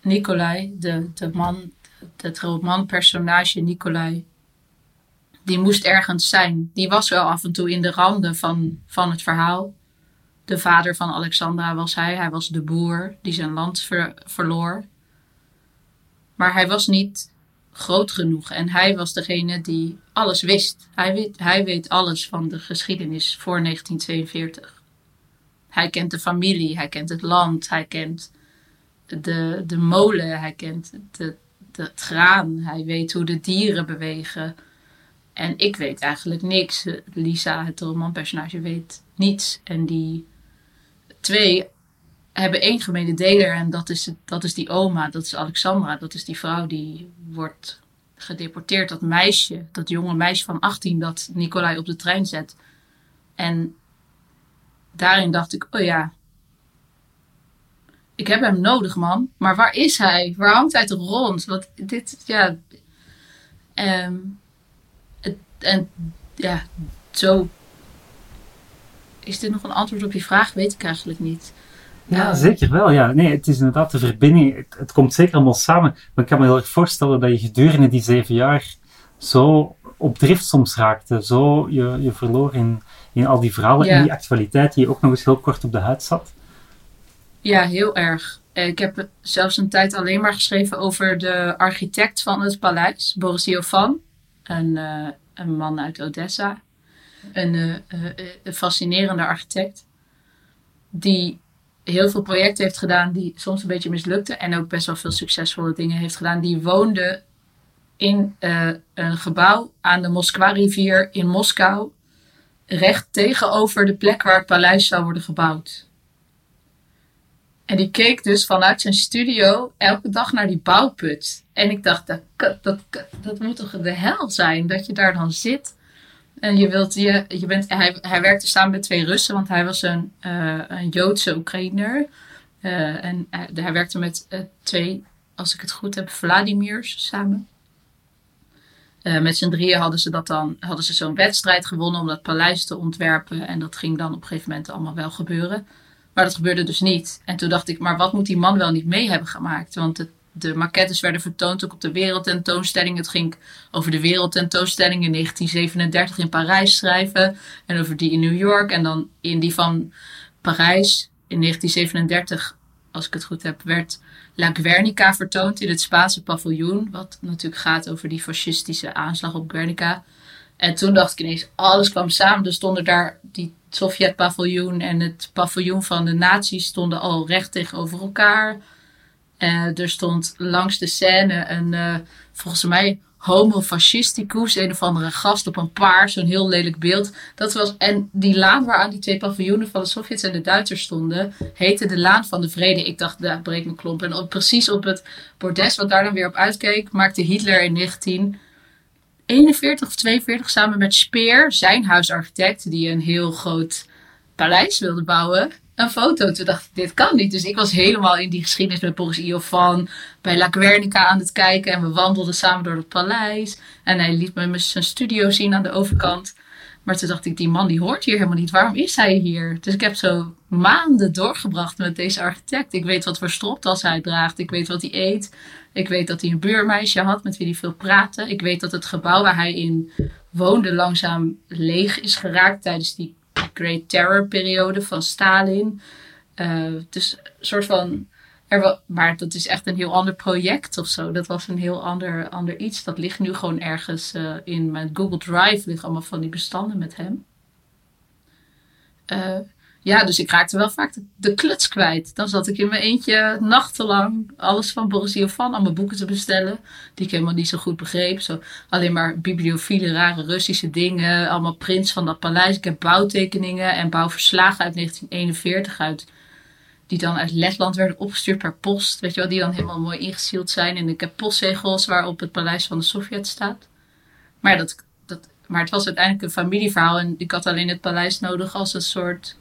Nicolai, de, de man, het roman-personage Nicolai, die moest ergens zijn. Die was wel af en toe in de randen van, van het verhaal. De vader van Alexandra was hij. Hij was de boer die zijn land verloor. Maar hij was niet groot genoeg. En hij was degene die alles wist. Hij weet, hij weet alles van de geschiedenis voor 1942. Hij kent de familie, hij kent het land, hij kent de, de molen, hij kent de, het graan, hij weet hoe de dieren bewegen. En ik weet eigenlijk niks. Lisa, het romanpersonage, weet niets. En die twee hebben één gemene deler en dat is, dat is die oma, dat is Alexandra, dat is die vrouw die wordt gedeporteerd. Dat meisje, dat jonge meisje van 18 dat Nicolai op de trein zet. En daarin dacht ik, oh ja, ik heb hem nodig man, maar waar is hij? Waar hangt hij toch rond? Wat dit, ja... Um, en ja, zo is dit nog een antwoord op je vraag? Weet ik eigenlijk niet. Ja, ehm, zeker wel. Ja. Nee, het is inderdaad de verbinding. Het, komt zeker allemaal samen. Maar ik kan me heel erg voorstellen dat je gedurende die zeven jaar zo op drift soms raakte. Zo je, je verloor in, in al die verhalen en die actualiteit die je ook nog eens heel kort op de huid zat. Ja, heel erg. Ik heb zelfs een tijd alleen maar geschreven over de architect van het paleis, Boris Jovan. Een, uh, een man uit Odessa een, uh, een fascinerende architect. Die heel veel projecten heeft gedaan die soms een beetje mislukten. En ook best wel veel succesvolle dingen heeft gedaan. Die woonde in een gebouw aan de Moskwa-rivier in Moskou. Recht tegenover de plek waar het paleis zou worden gebouwd. En die keek dus vanuit zijn studio elke dag naar die bouwput. En ik dacht, dat, dat, dat moet toch de hel zijn dat je daar dan zit en je wilt, je, je bent, hij, hij werkte samen met twee Russen, want hij was een, uh, een Joodse Oekraïner. Uh, en hij, werkte met uh, twee, als ik het goed heb, Vladimirs samen. met z'n drieën hadden ze dat dan, hadden ze zo'n wedstrijd gewonnen om dat paleis te ontwerpen. En dat ging dan op een gegeven moment allemaal wel gebeuren. Maar dat gebeurde dus niet. En toen dacht ik, maar wat moet die man wel niet mee hebben gemaakt? Want het de maquettes werden vertoond ook op de wereldtentoonstelling. Het ging over de wereldtentoonstelling in 1937 in Parijs schrijven. En over die in New York. En dan in die van Parijs in 1937, als ik het goed heb, werd La Guernica vertoond in het Spaanse paviljoen. Wat natuurlijk gaat over die fascistische aanslag op Guernica. En toen dacht ik ineens, alles kwam samen. Er stonden daar die Sovjet-paviljoen en het paviljoen van de nazi's stonden al recht tegenover elkaar. Uh, er stond langs de scène een, uh, volgens mij, homo fascisticus, een of andere gast op een paard, zo'n heel lelijk beeld. Dat was, en die laan waaraan die twee paviljoenen van de Sovjets en de Duitsers stonden, heette de Laan van de Vrede. Ik dacht, daar breekt mijn klomp. En op, precies op het bordes wat daar dan weer op uitkeek, maakte Hitler in 1941 of 42 samen met Speer, zijn huisarchitect, die een heel groot paleis wilde bouwen, een foto. Toen dacht ik, dit kan niet. Dus ik was helemaal in die geschiedenis met Boris Iofan bij La Guernica aan het kijken. En we wandelden samen door het paleis. En hij liet me zijn studio zien aan de overkant. Maar toen dacht ik, die man die hoort hier helemaal niet. Waarom is hij hier? Dus ik heb zo maanden doorgebracht met deze architect. Ik weet wat voor stropdas hij draagt. Ik weet wat hij eet. Ik weet dat hij een buurmeisje had met wie hij veel praatte. Ik weet dat het gebouw waar hij in woonde langzaam leeg is geraakt tijdens die Great Terror periode van Stalin. Uh, dus een soort van. Er maar dat is echt een heel ander project of zo. Dat was een heel ander, ander iets. Dat ligt nu gewoon ergens uh, in mijn Google Drive. Liggen allemaal van die bestanden met hem. Uh, ja, dus ik raakte wel vaak de, kluts kwijt. Dan zat ik in mijn eentje nachtenlang alles van Boris Jovan aan mijn boeken te bestellen. Die ik helemaal niet zo goed begreep. Zo, alleen maar bibliofiele, rare Russische dingen. Allemaal prints van dat paleis. Ik heb bouwtekeningen en bouwverslagen uit 1941 uit. Die dan uit Letland werden opgestuurd per post. Weet je wel, die dan helemaal mooi ingesield zijn. En ik heb postzegels waarop het paleis van de Sovjet staat. Maar dat, dat, maar het was uiteindelijk een familieverhaal. En ik had alleen het paleis nodig als een soort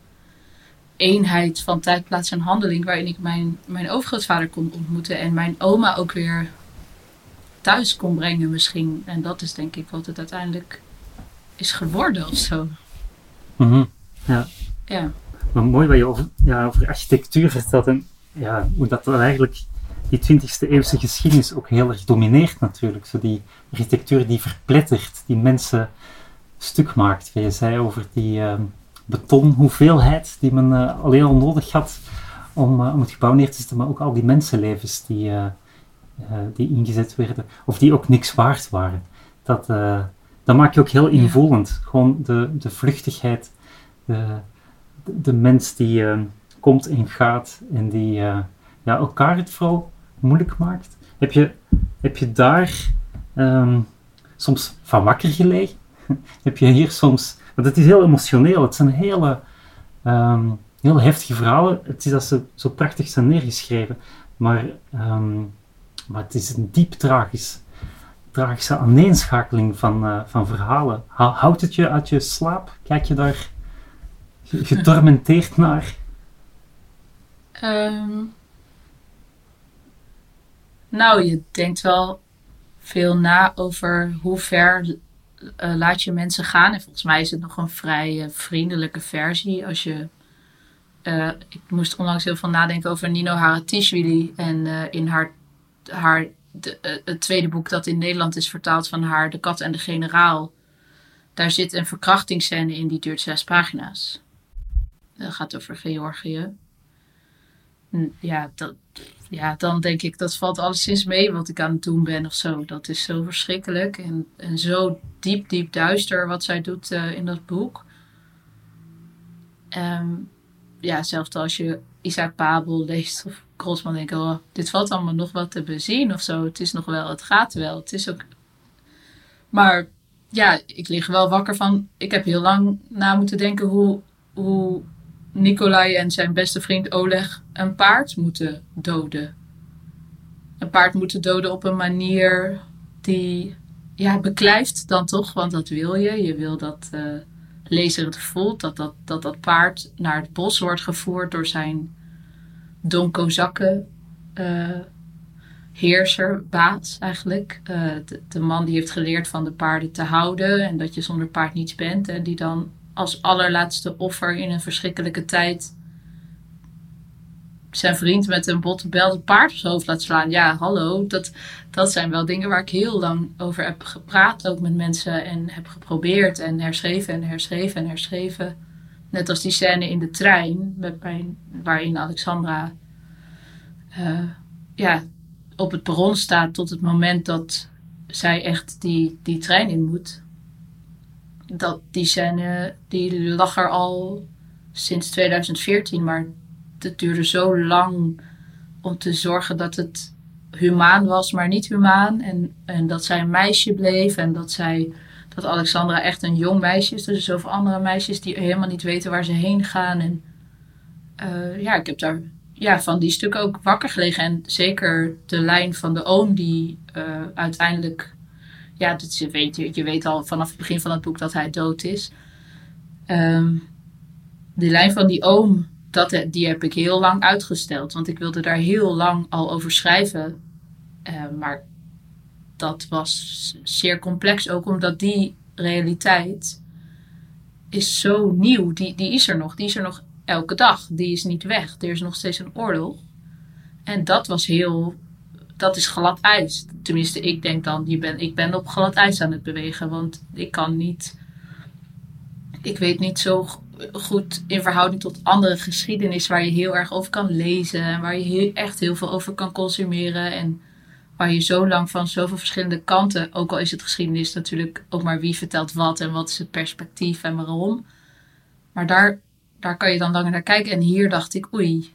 eenheid van tijd, plaats en handeling. Waarin ik mijn, mijn overgrootvader kon ontmoeten. En mijn oma ook weer thuis kon brengen misschien. En dat is denk ik wat het uiteindelijk is geworden of zo. Mhm. Ja. Ja. Maar mooi wat je over, ja, over architectuur vertelt en ja, hoe dat dan eigenlijk die 20e eeuwse geschiedenis ook heel erg domineert natuurlijk. Zo die architectuur die verplettert, die mensen stuk maakt. Wat je zei over die uh, betonhoeveelheid die men uh, alleen al nodig had om, uh, om het gebouw neer te zetten, maar ook al die mensenlevens die, eh, die ingezet werden, of die ook niks waard waren. Dat, dat maak je ook heel invoelend. Gewoon de, de vluchtigheid, de, de, mens die komt en gaat en die ja, elkaar het vooral moeilijk maakt. Heb je, heb je daar um, soms van wakker gelegen? heb je hier soms... Want het is heel emotioneel. Het zijn hele, um, heel heftige verhalen. Het is dat ze zo prachtig zijn neergeschreven. Maar, um, maar het is een diep tragisch, tragische aaneenschakeling van, uh, van verhalen. Houdt het je uit je slaap? Kijk je daar getormenteerd naar? Um, nou, je denkt wel veel na over hoe ver uh, laat je mensen gaan. En volgens mij is het nog een vrij uh, vriendelijke versie. Als je, uh, ik moest onlangs heel veel nadenken over Nino Haratischvili. En in haar, haar het tweede boek dat in Nederland is vertaald van haar, De Kat en de Generaal. Daar zit een verkrachtingsscène in die duurt zes pagina's. Dat gaat over Georgië. Ja, dat, ja, dan denk ik, dat valt alleszins mee wat ik aan het doen ben of zo. Dat is zo verschrikkelijk en, en zo diep, diep duister wat zij doet uh, in dat boek. Um, ja, zelfs als je Isaac Babel leest of Grossman, denk ik, oh, dit valt allemaal nog wat te bezien of zo. Het is nog wel, het gaat wel. Het is ook... Maar ja, ik lig wel wakker van, ik heb heel lang na moeten denken hoe, hoe Nikolai en zijn beste vriend Oleg een paard moeten doden. Een paard moeten doden op een manier die ja, beklijft dan toch, want dat wil je. Je wil dat uh, lezer het voelt, dat dat, dat dat paard naar het bos wordt gevoerd door zijn Don Kozakken uh, heerser, baas eigenlijk. Uh, de, de, man die heeft geleerd van de paarden te houden en dat je zonder paard niets bent. En die dan als allerlaatste offer in een verschrikkelijke tijd zijn vriend met een botte bel het paard op zijn hoofd laat slaan. Ja, hallo. Dat, dat zijn wel dingen waar ik heel lang over heb gepraat. Ook met mensen en heb geprobeerd en herschreven en herschreven en herschreven. Net als die scène in de trein met mijn, waarin Alexandra uh, ja, op het perron staat tot het moment dat zij echt die, die trein in moet dat die scène, die lag er al sinds 2014, maar het duurde zo lang om te zorgen dat het humaan was, maar niet humaan. En, en dat zij een meisje bleef en dat zij, dat Alexandra echt een jong meisje is. Dus zoveel andere meisjes die helemaal niet weten waar ze heen gaan. En uh, ja, ik heb daar ja, van die stukken ook wakker gelegen. En zeker de lijn van de oom die uh, uiteindelijk ja, dat je, weet, je, weet al vanaf het begin van het boek dat hij dood is. Um, de lijn van die oom, dat, die heb ik heel lang uitgesteld. Want ik wilde daar heel lang al over schrijven. Uh, maar dat was zeer complex ook omdat die realiteit is zo nieuw. Die, die is er nog. Die is er nog elke dag. Die is niet weg. Er is nog steeds een oorlog. En dat was heel dat is glad ijs. Tenminste, ik denk dan, je ben, ik ben op glad ijs aan het bewegen. Want ik kan niet. Ik weet niet zo goed in verhouding tot andere geschiedenis waar je heel erg over kan lezen. En waar je echt heel veel over kan consumeren. En waar je zo lang van zoveel verschillende kanten. Ook al is het geschiedenis natuurlijk ook maar wie vertelt wat en wat is het perspectief en waarom. Maar daar, daar kan je dan langer naar kijken. En hier dacht ik, oei,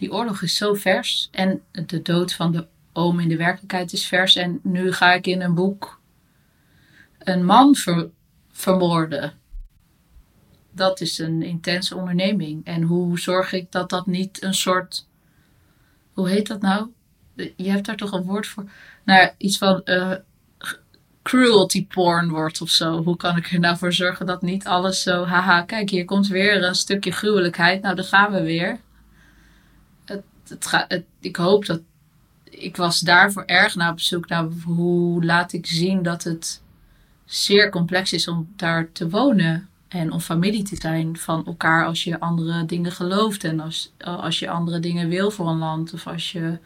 die oorlog is zo vers. En de dood van de oom in de werkelijkheid is vers. En nu ga ik in een boek een man vermoorden. Dat is een intense onderneming. En hoe zorg ik dat dat niet een soort. Hoe heet dat nou? Je hebt daar toch een woord voor? Nou, iets van. Uh, cruelty porn wordt of zo. Hoe kan ik er nou voor zorgen dat niet alles zo, haha, kijk, hier komt weer een stukje gruwelijkheid. Nou, daar gaan we weer. Ik hoop dat. Ik was daarvoor erg naar op zoek naar hoe laat ik zien dat het zeer complex is om daar te wonen. En om familie te zijn van elkaar als je andere dingen gelooft. En als, als je andere dingen wil voor een land. Of als je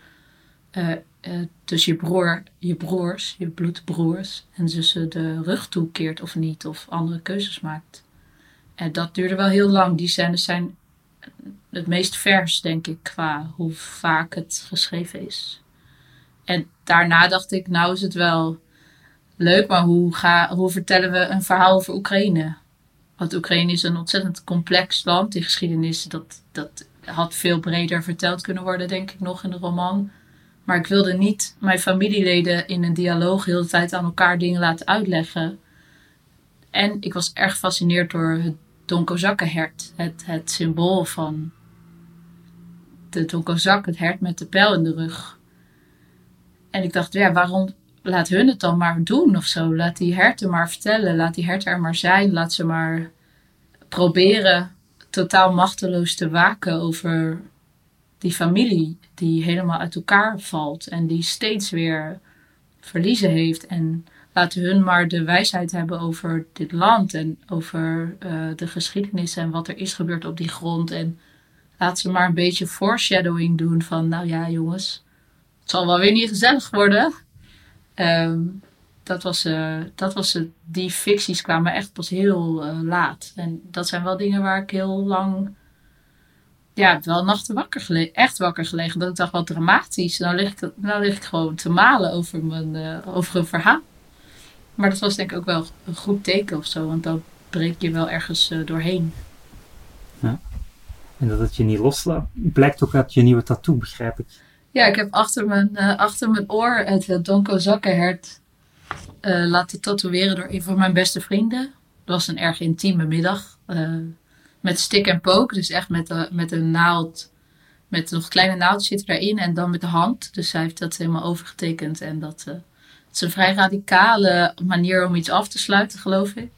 uh, uh, dus je, broer, je broers, je bloedbroers en zussen de rug toekeert of niet. Of andere keuzes maakt. En dat duurde wel heel lang. Die scènes zijn het meest vers, denk ik, qua hoe vaak het geschreven is. En daarna dacht ik, nou is het wel leuk, maar hoe, ga, hoe vertellen we een verhaal over Oekraïne? Want Oekraïne is een ontzettend complex land. Die geschiedenis, dat, dat had veel breder verteld kunnen worden, denk ik, nog in de roman. Maar ik wilde niet mijn familieleden in een dialoog heel de tijd aan elkaar dingen laten uitleggen. En ik was erg gefascineerd door het donkozakkenhert. Het, het symbool van de donkozak, het hert met de pijl in de rug. En ik dacht, ja, waarom laat hun het dan maar doen of zo? Laat die herten maar vertellen, laat die herten er maar zijn, laat ze maar proberen totaal machteloos te waken over die familie die helemaal uit elkaar valt en die steeds weer verliezen heeft. En laten hun maar de wijsheid hebben over dit land en over uh, de geschiedenis en wat er is gebeurd op die grond. En laat ze maar een beetje foreshadowing doen van, nou ja jongens, het zal wel weer niet gezellig worden. Um, dat was, uh, dat was die ficties kwamen echt pas heel uh, laat. En dat zijn wel dingen waar ik heel lang, ja, wel nachten wakker gelegen, echt wakker gelegen. Dat ik dacht, wat dramatisch. Nou lig ik, nou lig gewoon te malen over, mijn, over een verhaal. Maar dat was denk ik ook wel een goed teken of zo, want dan breek je wel ergens doorheen. Ja. Dat het je niet loslaat, blijkt ook uit je nieuwe tattoo, begrijp ik. Ja, ik heb achter mijn, uh, achter mijn oor het uh, Donko Zakkenhert uh, laten tatoeëren door een van mijn beste vrienden. Dat was een erg intieme middag. met stick en poke, dus echt met, met een naald. Met nog kleine naald zit erin en dan met de hand. Dus hij heeft dat helemaal overgetekend. En dat het is een vrij radicale manier om iets af te sluiten, geloof ik.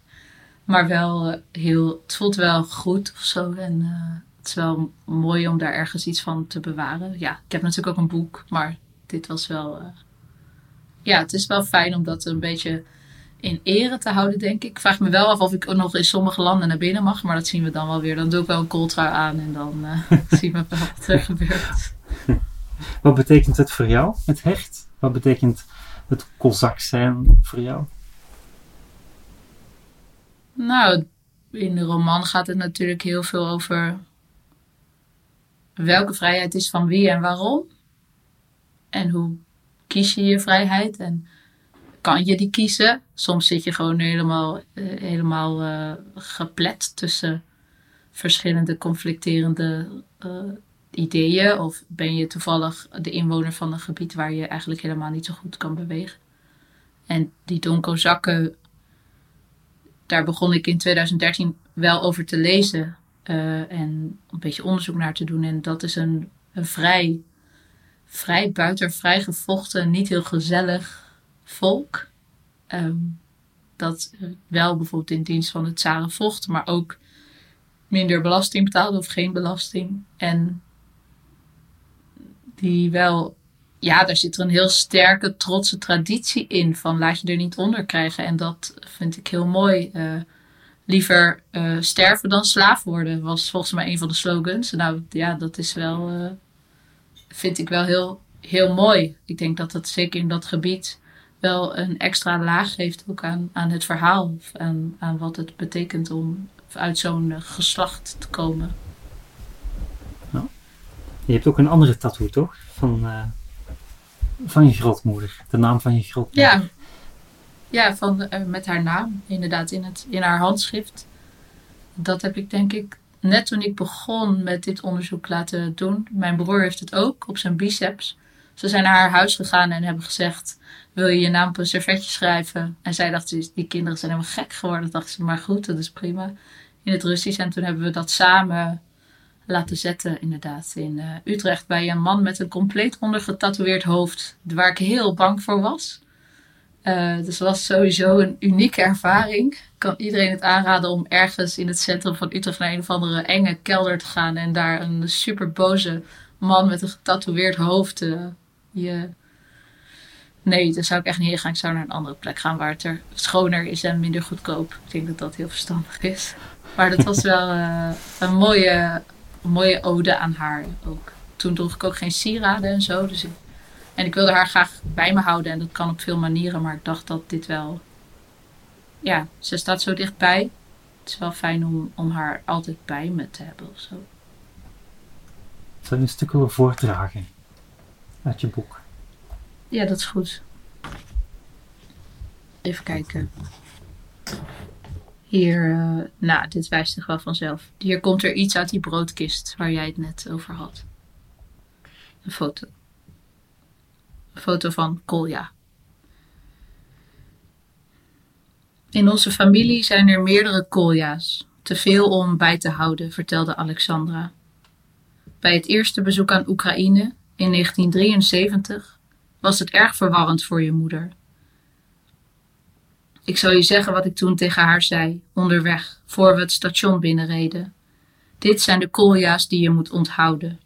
Maar wel heel, het voelt wel goed of zo. En het is wel mooi om daar ergens iets van te bewaren. Ja, ik heb natuurlijk ook een boek, maar dit was wel. Uh, ja, het is wel fijn om dat een beetje in ere te houden, denk ik. Ik vraag me wel af of ik ook nog in sommige landen naar binnen mag, maar dat zien we dan wel weer. Dan doe ik wel een kooltrui aan en dan uh, zien we wel wat er gebeurt. Wat betekent het voor jou, het hecht? Wat betekent het kozak zijn voor jou? Nou, in de roman gaat het natuurlijk heel veel over welke vrijheid is van wie en waarom. En hoe kies je je vrijheid en kan je die kiezen? Soms zit je gewoon helemaal, uh, helemaal uh, geplet tussen verschillende conflicterende uh, ideeën. Of ben je toevallig de inwoner van een gebied waar je eigenlijk helemaal niet zo goed kan bewegen. En die donko zakken, daar begon ik in 2013 wel over te lezen. Uh, en een beetje onderzoek naar te doen. En dat is een, een vrij, vrij buiten, vrij gevochten, niet heel gezellig volk. Um, dat wel bijvoorbeeld in dienst van het zaren vocht, maar ook minder belasting betaalde of geen belasting. En die wel, ja, daar zit er een heel sterke, trotse traditie in van laat je er niet onder krijgen. En dat vind ik heel mooi. Uh, liever uh, sterven dan slaaf worden, was volgens mij een van de slogans. Nou ja, dat is wel, uh, vind ik wel heel, heel mooi. Ik denk dat dat zeker in dat gebied wel een extra laag geeft ook aan, aan het verhaal. Of aan, aan wat het betekent om uit zo'n geslacht te komen. Nou, je hebt ook een andere tattoo, toch? Van, uh, van je grootmoeder. De naam van je grootmoeder. Ja, ja, van, uh, met haar naam, inderdaad, in, het, in haar handschrift. Dat heb ik denk ik net toen ik begon met dit onderzoek laten doen. Mijn broer heeft het ook op zijn biceps. Ze zijn naar haar huis gegaan en hebben gezegd: Wil je je naam op een servetje schrijven? En zij dacht: Die kinderen zijn helemaal gek geworden. Dacht ze: Maar goed, dat is prima. In het Russisch. En toen hebben we dat samen laten zetten, inderdaad, in uh, Utrecht. Bij een man met een compleet ondergetatoeëerd hoofd. Waar ik heel bang voor was. Uh, dus dat was sowieso een unieke ervaring. Ik kan iedereen het aanraden om ergens in het centrum van Utrecht naar een of andere enge kelder te gaan en daar een super boze man met een getatoeëerd hoofd uh. Nee, daar zou ik echt niet heen gaan. Ik zou naar een andere plek gaan waar het er schoner is en minder goedkoop. Ik denk dat dat heel verstandig is. Maar dat was wel uh, een mooie, mooie ode aan haar ook. Toen droeg ik ook geen sieraden en zo. Dus ik en ik wilde haar graag bij me houden en dat kan op veel manieren, maar ik dacht dat dit wel. Ja, ze staat zo dichtbij. Het is wel fijn om, om haar altijd bij me te hebben of zo. Zou je een stuk willen voordragen uit je boek? Ja, dat is goed. Even kijken. Hier, uh, nou, dit wijst zich wel vanzelf. Hier komt er iets uit die broodkist waar jij het net over had. Een foto foto van Kolja. In onze familie zijn er meerdere Kolja's, te veel om bij te houden, vertelde Alexandra. Bij het eerste bezoek aan Oekraïne in 1973 was het erg verwarrend voor je moeder. Ik zal je zeggen wat ik toen tegen haar zei, onderweg, voor we het station binnenreden. Dit zijn de kolja's die je moet onthouden.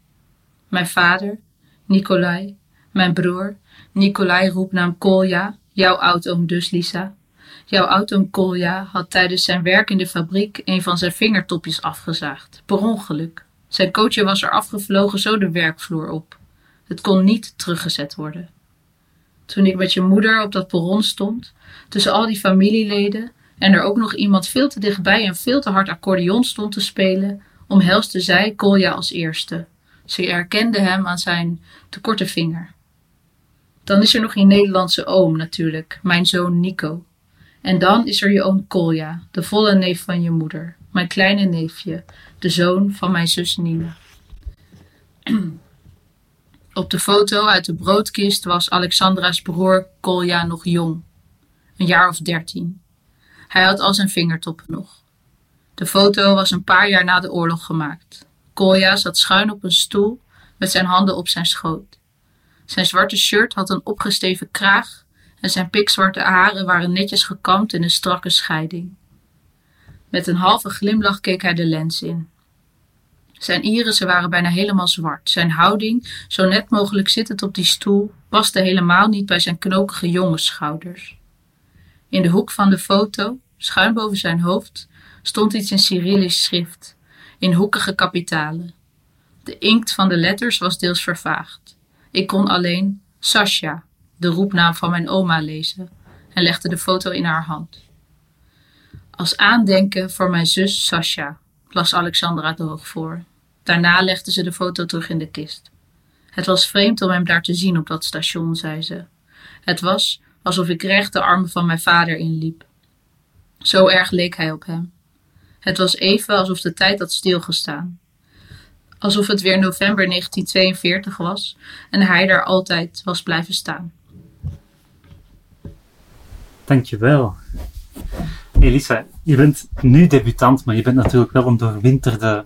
Mijn vader, Nikolai, mijn broer, Nikolai roepnaam Kolja, jouw oud-oom dus, Lisa. Jouw oud-oom Kolja had tijdens zijn werk in de fabriek een van zijn vingertopjes afgezaagd, per ongeluk. Zijn coachje was er afgevlogen zo de werkvloer op. Het kon niet teruggezet worden. Toen ik met je moeder op dat perron stond, tussen al die familieleden, en er ook nog iemand veel te dichtbij en veel te hard accordeon stond te spelen, omhelste zij Kolja als eerste. Ze herkende hem aan zijn te korte vinger. Dan is er nog je Nederlandse oom natuurlijk, mijn zoon Nico. En dan is er je oom Kolja, de volle neef van je moeder, mijn kleine neefje, de zoon van mijn zus Nina. Op de foto uit de broodkist was Alexandra's broer Kolja nog jong, een jaar of dertien. Hij had al zijn vingertoppen nog. De foto was een paar jaar na de oorlog gemaakt. Kolja zat schuin op een stoel met zijn handen op zijn schoot. Zijn zwarte shirt had een opgesteven kraag en zijn pikzwarte haren waren netjes gekamd in een strakke scheiding. Met een halve glimlach keek hij de lens in. Zijn irissen waren bijna helemaal zwart. Zijn houding, zo net mogelijk zittend op die stoel, paste helemaal niet bij zijn knokige jongensschouders. In de hoek van de foto, schuin boven zijn hoofd, stond iets in Cyrillisch schrift, in hoekige kapitalen. De inkt van de letters was deels vervaagd. Ik kon alleen Sasha, de roepnaam van mijn oma, lezen en legde de foto in haar hand. Als aandenken voor mijn zus Sasha, las Alexandra de Hoog voor. Daarna legde ze de foto terug in de kist. Het was vreemd om hem daar te zien op dat station, zei ze. Het was alsof ik recht de armen van mijn vader inliep. Zo erg leek hij op hem. Het was even alsof de tijd had stilgestaan alsof het weer november 1942 was en hij daar altijd was blijven staan. Dankjewel. Elisa, je bent nu debutant, maar je bent natuurlijk wel een doorwinterde.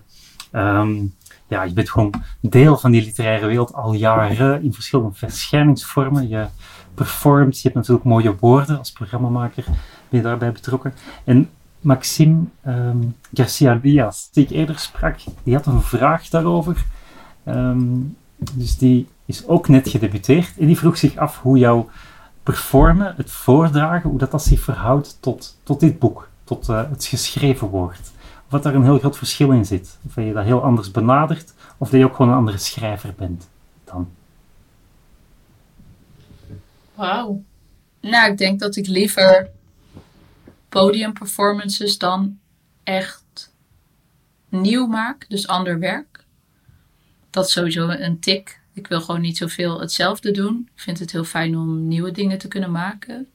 Um, ja, je bent gewoon deel van die literaire wereld al jaren in verschillende verschijningsvormen. Je performt, je hebt natuurlijk mooie woorden als programmamaker, ben je daarbij betrokken. En Maxime um, Garcia Diaz, die ik eerder sprak, die had een vraag daarover. Um, dus die is ook net gedebuteerd en die vroeg zich af hoe jouw performen, het voordragen, hoe dat, dat zich verhoudt tot, tot dit boek, tot uh, het geschreven woord. Of dat daar een heel groot verschil in zit. Of dat je dat heel anders benadert, of dat je ook gewoon een andere schrijver bent dan. Wauw. Nou, ik denk dat ik liever podiumperformances dan echt nieuw maak, dus ander werk. Dat is sowieso een tik. Ik wil gewoon niet zoveel hetzelfde doen. Ik vind het heel fijn om nieuwe dingen te kunnen maken.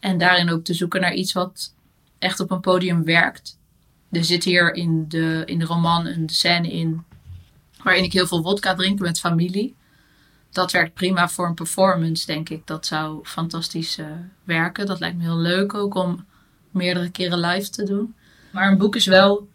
En daarin ook te zoeken naar iets wat echt op een podium werkt. Er zit hier in de, in de roman een scène in waarin ik heel veel vodka drink met familie. Dat werkt prima voor een performance, denk ik. Dat zou fantastisch uh, werken. Dat lijkt me heel leuk ook om meerdere keren live te doen. Maar een boek is wel.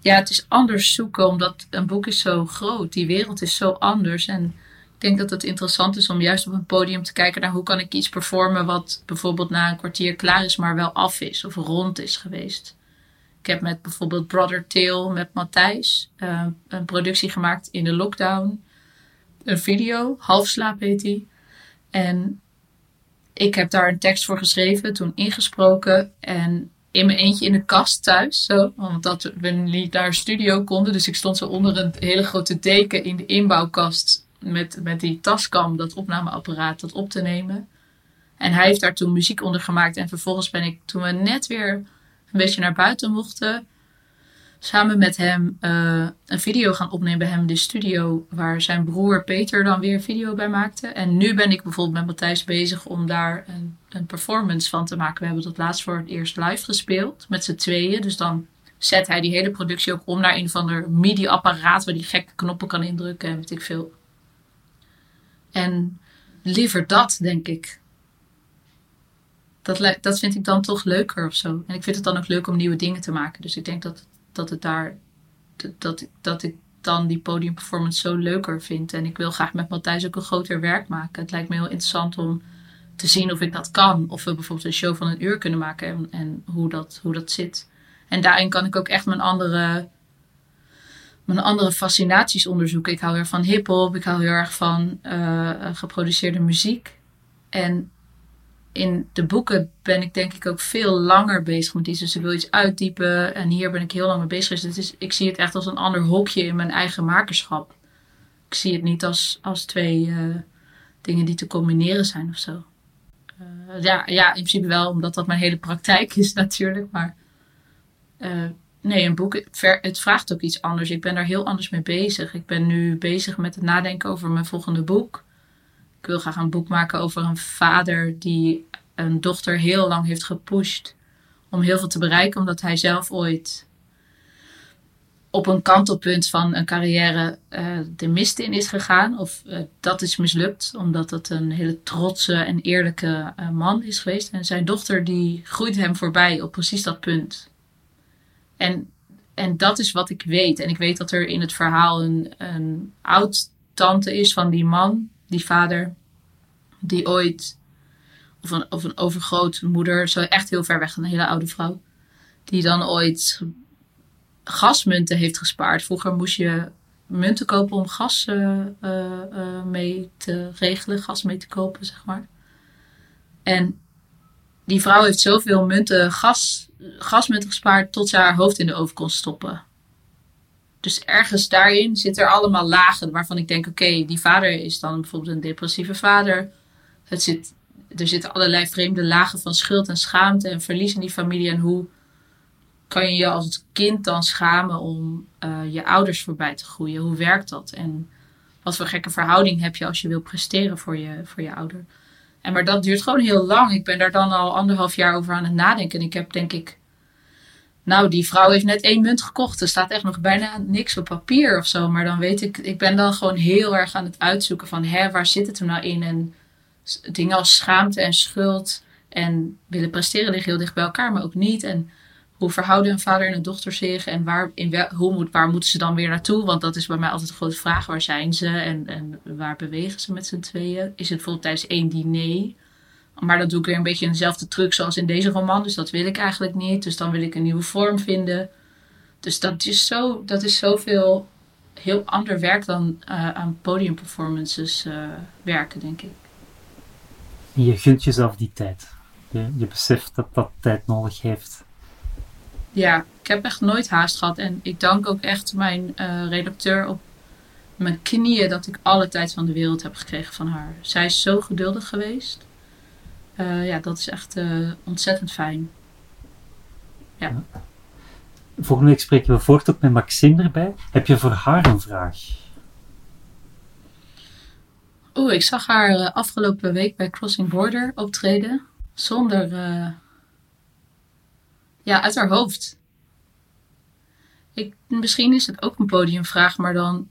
Ja, het is anders zoeken, omdat een boek is zo groot. Die wereld is zo anders. En denk dat het interessant is om juist op een podium te kijken naar hoe kan ik iets performen wat bijvoorbeeld na een kwartier klaar is, maar wel af is of rond is geweest. Ik heb met bijvoorbeeld Brother Tail met Matthijs uh, een productie gemaakt in de lockdown. Een video, Halfslaap heet die. En ik heb daar een tekst voor geschreven, toen ingesproken. En in mijn eentje in de kast thuis. Zo, omdat we niet naar een studio konden. Dus ik stond zo onder een hele grote deken in de inbouwkast. Met, met die taskam, dat opnameapparaat, dat op te nemen. En hij heeft daar toen muziek onder gemaakt. En vervolgens ben ik, toen we net weer een beetje naar buiten mochten, samen met hem uh, een video gaan opnemen bij hem in de studio. Waar zijn broer Peter dan weer video bij maakte. En nu ben ik bijvoorbeeld met Matthijs bezig om daar een, een performance van te maken. We hebben dat laatst voor het eerst live gespeeld met z'n tweeën. Dus dan zet hij die hele productie ook om naar een van de MIDI-apparaat waar die gekke knoppen kan indrukken en weet ik veel. En liever dat, denk ik. Dat, dat vind ik dan toch leuker of zo. En ik vind het dan ook leuk om nieuwe dingen te maken. Dus ik denk dat dat het daar. Dat, dat ik dan die podiumperformance zo leuker vind. En ik wil graag met Matthijs ook een groter werk maken. Het lijkt me heel interessant om te zien of ik dat kan. Of we bijvoorbeeld een show van een uur kunnen maken en, hoe, dat, hoe dat zit. En daarin kan ik ook echt mijn andere, mijn andere fascinaties onderzoeken. Ik hou heel erg van hip-hop, ik hou heel erg van uh, geproduceerde muziek. En in de boeken ben ik denk ik ook veel langer bezig met iets. Dus ik wil iets uitdiepen. En hier ben ik heel lang mee bezig. Dus ik zie het echt als een ander hokje in mijn eigen makerschap. Ik zie het niet als, als twee uh, dingen die te combineren zijn of zo. Uh, ja, ja, in principe wel, omdat dat mijn hele praktijk is natuurlijk. Maar uh, nee, een boek, het vraagt ook iets anders. Ik ben daar heel anders mee bezig. Ik ben nu bezig met het nadenken over mijn volgende boek. Ik wil graag een boek maken over een vader die een dochter heel lang heeft gepusht om heel veel te bereiken, omdat hij zelf ooit op een kantelpunt van een carrière uh, de mist in is gegaan. Of uh, dat is mislukt, omdat het een hele trotse en eerlijke uh, man is geweest. En zijn dochter die groeit hem voorbij op precies dat punt. En, en dat is wat ik weet. En ik weet dat er in het verhaal een, een oud-tante is van die man die vader, die ooit, of een, of een overgrootmoeder, zo echt heel ver weg, een hele oude vrouw, die dan ooit gasmunten heeft gespaard. Vroeger moest je munten kopen om gas uh, uh, mee te regelen, gas mee te kopen, zeg maar. En die vrouw heeft zoveel munten, gas, gasmunten gespaard tot ze haar hoofd in de oven kon stoppen. Dus ergens daarin zit er allemaal lagen waarvan ik denk: oké, die vader is dan bijvoorbeeld een depressieve vader. Het zit, er zitten allerlei vreemde lagen van schuld en schaamte en verlies in die familie. En hoe kan je je als kind dan schamen om uh, je ouders voorbij te groeien? Hoe werkt dat? En wat voor gekke verhouding heb je als je wil presteren voor je, voor je ouder? En maar dat duurt gewoon heel lang. Ik ben daar dan al anderhalf jaar over aan het nadenken. En ik heb denk ik nou, die vrouw heeft net één munt gekocht. Er staat echt nog bijna niks op papier of zo. Maar dan weet ik, ik ben dan gewoon heel erg aan het uitzoeken van, hè, waar zit het hem nou in? En dingen als schaamte en schuld en willen presteren liggen heel dicht bij elkaar, maar ook niet. En hoe verhouden een vader en een dochter zich? En waar, in wel, hoe moet, waar moeten ze dan weer naartoe? Want dat is bij mij altijd een grote vraag. Waar zijn ze en, en waar bewegen ze met z'n tweeën? Is het bijvoorbeeld tijdens één diner? Maar dat doe ik weer een beetje in dezelfde truc zoals in deze roman. Dus dat wil ik eigenlijk niet. Dus dan wil ik een nieuwe vorm vinden. Dus dat is, zo, dat is zoveel heel ander werk dan uh, aan podiumperformances uh, werken, denk ik. Je gunt jezelf die tijd. Je, je beseft dat dat tijd nodig heeft. Ja, ik heb echt nooit haast gehad. En ik dank ook echt mijn uh, redacteur op mijn knieën dat ik alle tijd van de wereld heb gekregen van haar. Zij is zo geduldig geweest. Uh, ja, dat is echt uh, ontzettend fijn. Ja. Volgende week spreken we voort ook met Maxime erbij. Heb je voor haar een vraag? Oeh, ik zag haar uh, afgelopen week bij Crossing Border optreden. Zonder. ja, uit haar hoofd. Ik, misschien is het ook een podiumvraag, maar dan.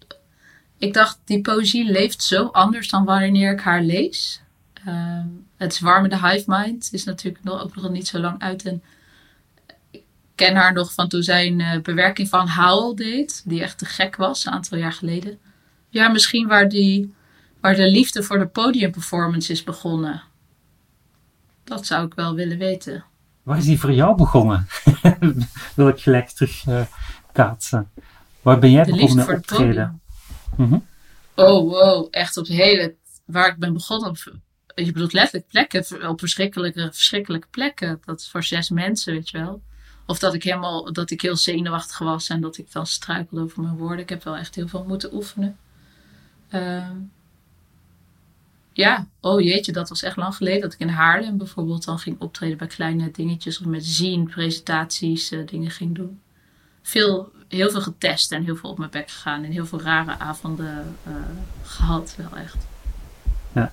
Ik dacht, die poëzie leeft zo anders dan wanneer ik haar lees. Uh, het Zwarmende Hive Mind is natuurlijk nog, ook nog niet zo lang uit. En ik ken haar nog van toen zij een uh, bewerking van Howl deed. Die echt te gek was, een aantal jaar geleden. Ja, misschien waar die waar de liefde voor de podiumperformance is begonnen. Dat zou ik wel willen weten. Waar is die voor jou begonnen? Wil ik gelijk terug uh, kaatsen. Waar ben jij de begonnen liefde met voor het optreden? Mhm. Oh, wow. Echt op hele... Waar ik ben begonnen op... Je bedoelt letterlijk plekken, op verschrikkelijke, verschrikkelijke plekken. Dat voor zes mensen, weet je wel. Of dat ik helemaal, dat ik heel zenuwachtig was en dat ik dan struikelde over mijn woorden. Ik heb wel echt heel veel moeten oefenen. Ehm, ja, oh jeetje, dat was echt lang geleden. Dat ik in Haarlem bijvoorbeeld dan ging optreden bij kleine dingetjes. Of met zien, presentaties, eh, dingen ging doen. Veel, heel veel getest en heel veel op mijn bek gegaan. En heel veel rare avonden eh, gehad, wel echt. Ja,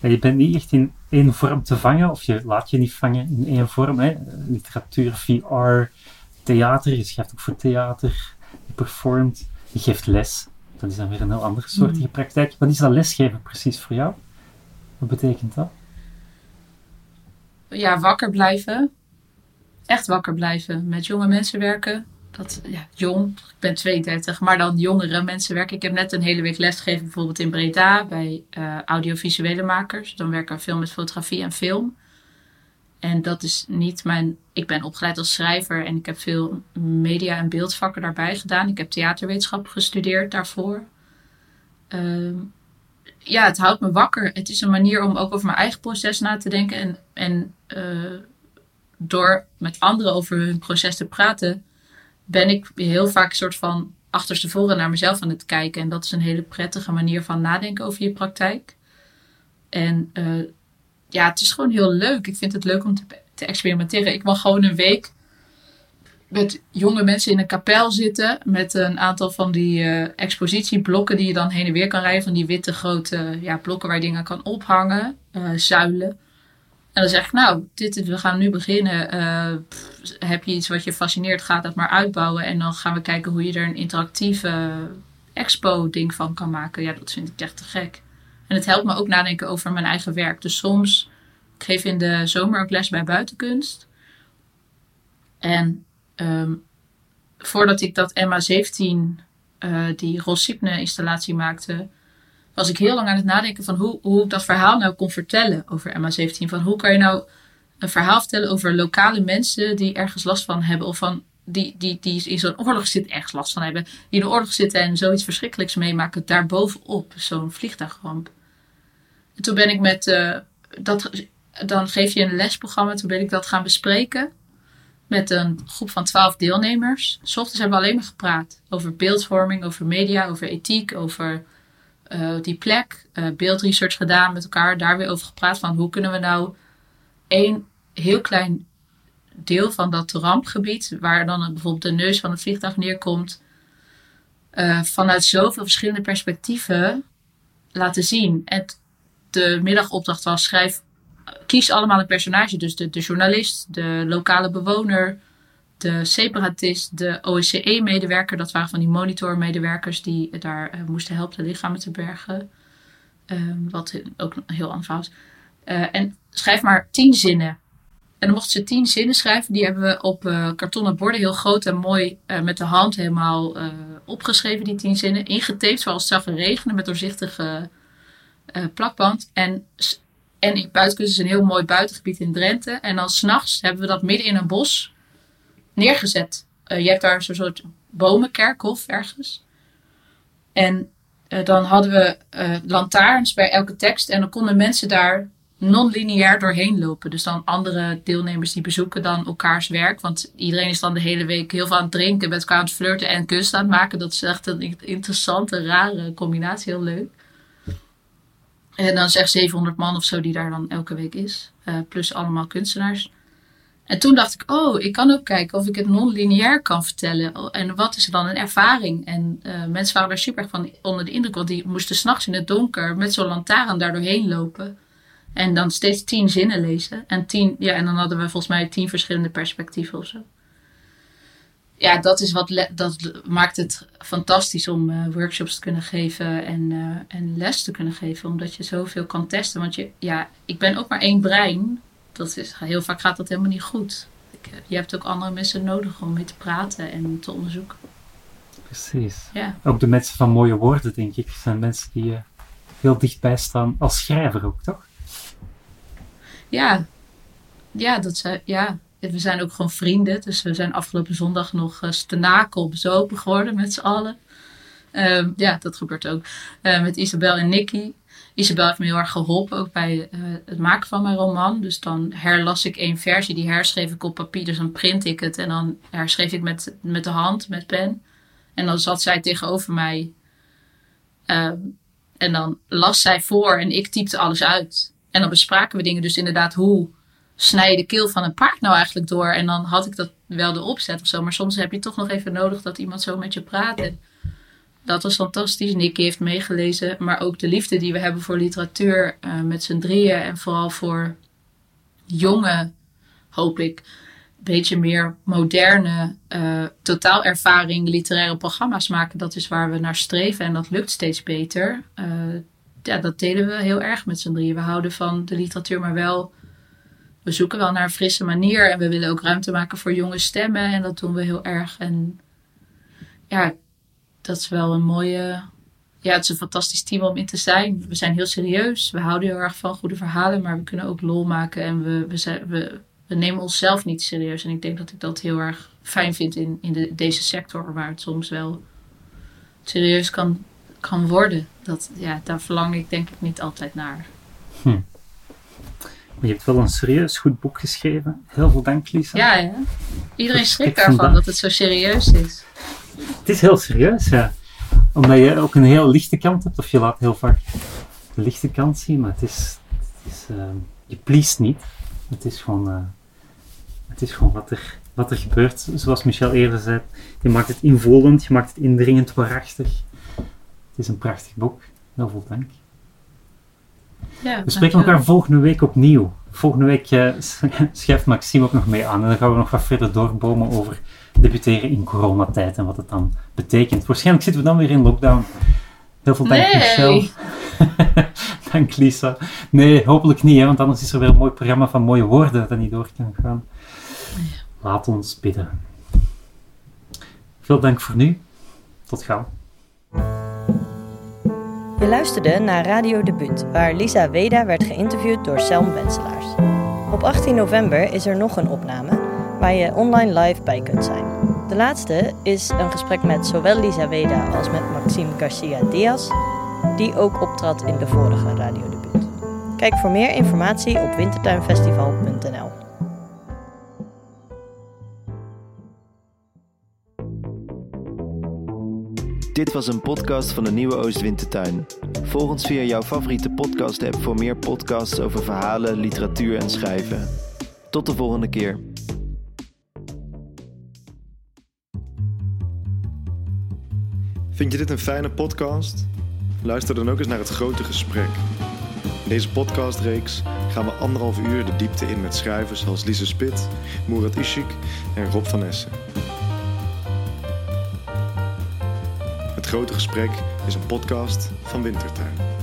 je bent niet echt in één vorm te vangen, of je laat je niet vangen in één vorm. Hè? Literatuur, VR, theater, je schrijft ook voor theater, je performt, je geeft les. Dat is dan weer een heel andere soortige praktijk. Wat is dat lesgeven precies voor jou? Wat betekent dat? ja, wakker blijven. Echt wakker blijven. Met jonge mensen werken. Dat, ja, jong. Ik ben 32, maar dan jongere mensen werken. Ik heb net een hele week lesgegeven bijvoorbeeld in Breda bij eh, audiovisuele makers. Dan werken we veel met fotografie en film. En dat is niet mijn. Ik ben opgeleid als schrijver en ik heb veel media- en beeldvakken daarbij gedaan. Ik heb theaterwetenschap gestudeerd daarvoor. Ehm, ja, het houdt me wakker. Het is een manier om ook over mijn eigen proces na te denken. En, en eh, door met anderen over hun proces te praten, ben ik heel vaak een soort van achterstevoren naar mezelf aan het kijken. En dat is een hele prettige manier van nadenken over je praktijk. En eh, ja, het is gewoon heel leuk. Ik vind het leuk om te, te experimenteren. Ik mag gewoon een week met jonge mensen in een kapel zitten. Met een aantal van die eh, expositieblokken die je dan heen en weer kan rijden. Van die witte grote ja, blokken waar je dingen kan ophangen. eh, zuilen. En dan zeg ik, nou, dit, we gaan nu beginnen. Eh, heb je iets wat je fascineert, ga dat maar uitbouwen. En dan gaan we kijken hoe je er een interactieve expo-ding van kan maken. Ja, dat vind ik echt te gek. En het helpt me ook nadenken over mijn eigen werk. Dus soms, ik geef in de zomer ook les bij buitenkunst. En ehm, voordat ik dat MA17, eh, die Rossipne installatie maakte, was ik heel lang aan het nadenken van hoe, hoe ik dat verhaal nou kon vertellen over MA17. Van hoe kan je nou een verhaal vertellen over lokale mensen die ergens last van hebben. Of van die, die, die in zo'n oorlog zitten, ergens last van hebben. Die in de oorlog zitten en zoiets verschrikkelijks meemaken. Daarbovenop, zo'n vliegtuigramp. En toen ben ik met, eh, dat, dan geef je een lesprogramma. Toen ben ik dat gaan bespreken. Met een groep van twaalf deelnemers. S ochtends hebben we alleen maar gepraat. Over beeldvorming, over media, over ethiek, over eh, die plek. eh, beeldresearch gedaan met elkaar. Daar weer over gepraat van hoe kunnen we nou één heel klein deel van dat rampgebied. Waar dan bijvoorbeeld de neus van het vliegtuig neerkomt. eh, vanuit zoveel verschillende perspectieven laten zien. En de middagopdracht was schrijf kies allemaal een personage. Dus de, de journalist, de lokale bewoner, de separatist, de OSCE-medewerker. Dat waren van die monitormedewerkers die daar eh, moesten helpen de lichamen te bergen. Ehm, wat ook heel ander is. Eh, en schrijf maar tien zinnen. En dan mochten ze tien zinnen schrijven. Die hebben we op eh, kartonnen borden heel groot en mooi met de hand helemaal opgeschreven, die tien zinnen. Ingetaped zoals het zag regenen met doorzichtige plakband. En en in Buitenkunst is een heel mooi buitengebied in Drenthe. En dan s'nachts hebben we dat midden in een bos neergezet. Eh, je hebt daar zo'n soort bomenkerkhof ergens. En eh, dan hadden we eh, lantaarns bij elke tekst. En dan konden mensen daar non-lineair doorheen lopen. Dus dan andere deelnemers die bezoeken dan elkaars werk. Want iedereen is dan de hele week heel veel aan het drinken, met elkaar aan het flirten en kunst aan het maken. Dat is echt een interessante, rare combinatie. Heel leuk. En dan zeg 700 man of zo die daar dan elke week is. Plus allemaal kunstenaars. En toen dacht ik, oh, ik kan ook kijken of ik het non-lineair kan vertellen. En wat is er dan een ervaring? En eh, mensen waren daar super van onder de indruk. Want die moesten s'nachts in het donker met zo'n lantaarn daar doorheen lopen. En dan steeds tien zinnen lezen. En, tien, ja, en dan hadden we volgens mij tien verschillende perspectieven of zo. Ja, dat, is wat dat maakt het fantastisch om eh, workshops te kunnen geven en, eh, en les te kunnen geven. Omdat je zoveel kan testen. Want je, ja, ik ben ook maar één brein. Dat is, heel vaak gaat dat helemaal niet goed. Ik, eh, je hebt ook andere mensen nodig om mee te praten en te onderzoeken. Precies. Ja, Ook de mensen van mooie woorden, denk ik, zijn mensen die je heel dichtbij staan als schrijver ook, toch? Ja, ja, dat zijn, ja. we zijn ook gewoon vrienden. Dus we zijn afgelopen zondag nog uh, stenakel bezopen geworden met z'n allen. Ehm, ja, dat gebeurt ook. Uh, met Isabel en Nicky. Isabel heeft me heel erg geholpen ook bij uh, het maken van mijn roman. Dus dan herlas ik één versie, die herschreef ik op papier. Dus dan print ik het en dan herschreef ik met, met de hand, met pen. En dan zat zij tegenover mij. Uh, en dan las zij voor en ik typte alles uit. En dan bespraken we dingen. Dus inderdaad, hoe snij je de keel van een paard nou eigenlijk door? En dan had ik dat wel de opzet of zo. Maar soms heb je toch nog even nodig dat iemand zo met je praat. En dat was fantastisch. Nicky heeft meegelezen. Maar ook de liefde die we hebben voor literatuur uh, met z'n drieën. En vooral voor jonge, hoop ik, beetje meer moderne uh, totaalervaring literaire programma's maken. Dat is waar we naar streven en dat lukt steeds beter. Uh, ja, dat delen we heel erg met z'n drieën. We houden van de literatuur, maar wel. We zoeken wel naar een frisse manier en we willen ook ruimte maken voor jonge stemmen en dat doen we heel erg. En ja, dat is wel een mooie. Ja, het is een fantastisch team om in te zijn. We zijn heel serieus. We houden heel erg van goede verhalen, maar we kunnen ook lol maken en we, we, zijn, we, we nemen onszelf niet serieus. En ik denk dat ik dat heel erg fijn vind in, in de, deze sector, waar het soms wel serieus kan, kan worden. Dat, ja, daar verlang ik denk ik niet altijd naar. Hm. Maar je hebt wel een serieus goed boek geschreven. Heel veel dank, Lisa. Ja, ja. Iedereen schrikt daarvan dat het zo serieus is. Het is heel serieus, ja. Omdat je ook een heel lichte kant hebt, of je laat heel vaak de lichte kant zien, maar het is, het is uh, je pleest niet. Het is gewoon, uh, het is gewoon wat, er, wat er gebeurt. Zoals Michel eerder zei, je maakt het involend, je maakt het indringend waarachtig. Het is een prachtig boek. Heel veel dank. Ja, we spreken elkaar volgende week opnieuw. Volgende week uh, schrijft Maxime ook nog mee aan en dan gaan we nog wat verder doorbomen over debuteren in coronatijd en wat het dan betekent. Waarschijnlijk zitten we dan weer in lockdown. Heel veel dank, nee. Michel. dank, Lisa. Nee, hopelijk niet, hè, want anders is er weer een mooi programma van mooie woorden dat niet door kan gaan. Laat ons bidden. Veel dank voor nu. Tot gauw. Je luisterde naar Radio Debuut, waar Lisa Weda werd geïnterviewd door Selm Wenselaars. Op 18 november is er nog een opname waar je online live bij kunt zijn. De laatste is een gesprek met zowel Lisa Weda als met Maxime Garcia Diaz, die ook optrad in de vorige Radio Debuut. Kijk voor meer informatie op wintertuinfestival.nl. Dit was een podcast van de Nieuwe Oostwintertuin. Volg ons via jouw favoriete podcast-app voor meer podcasts over verhalen, literatuur en schrijven. Tot de volgende keer. Vind je dit een fijne podcast? Luister dan ook eens naar het grote gesprek. In deze podcastreeks gaan we anderhalf uur de diepte in met schrijvers als Lise Spit, Murat Ishik en Rob van Essen. Het grote gesprek is een podcast van Wintertuin.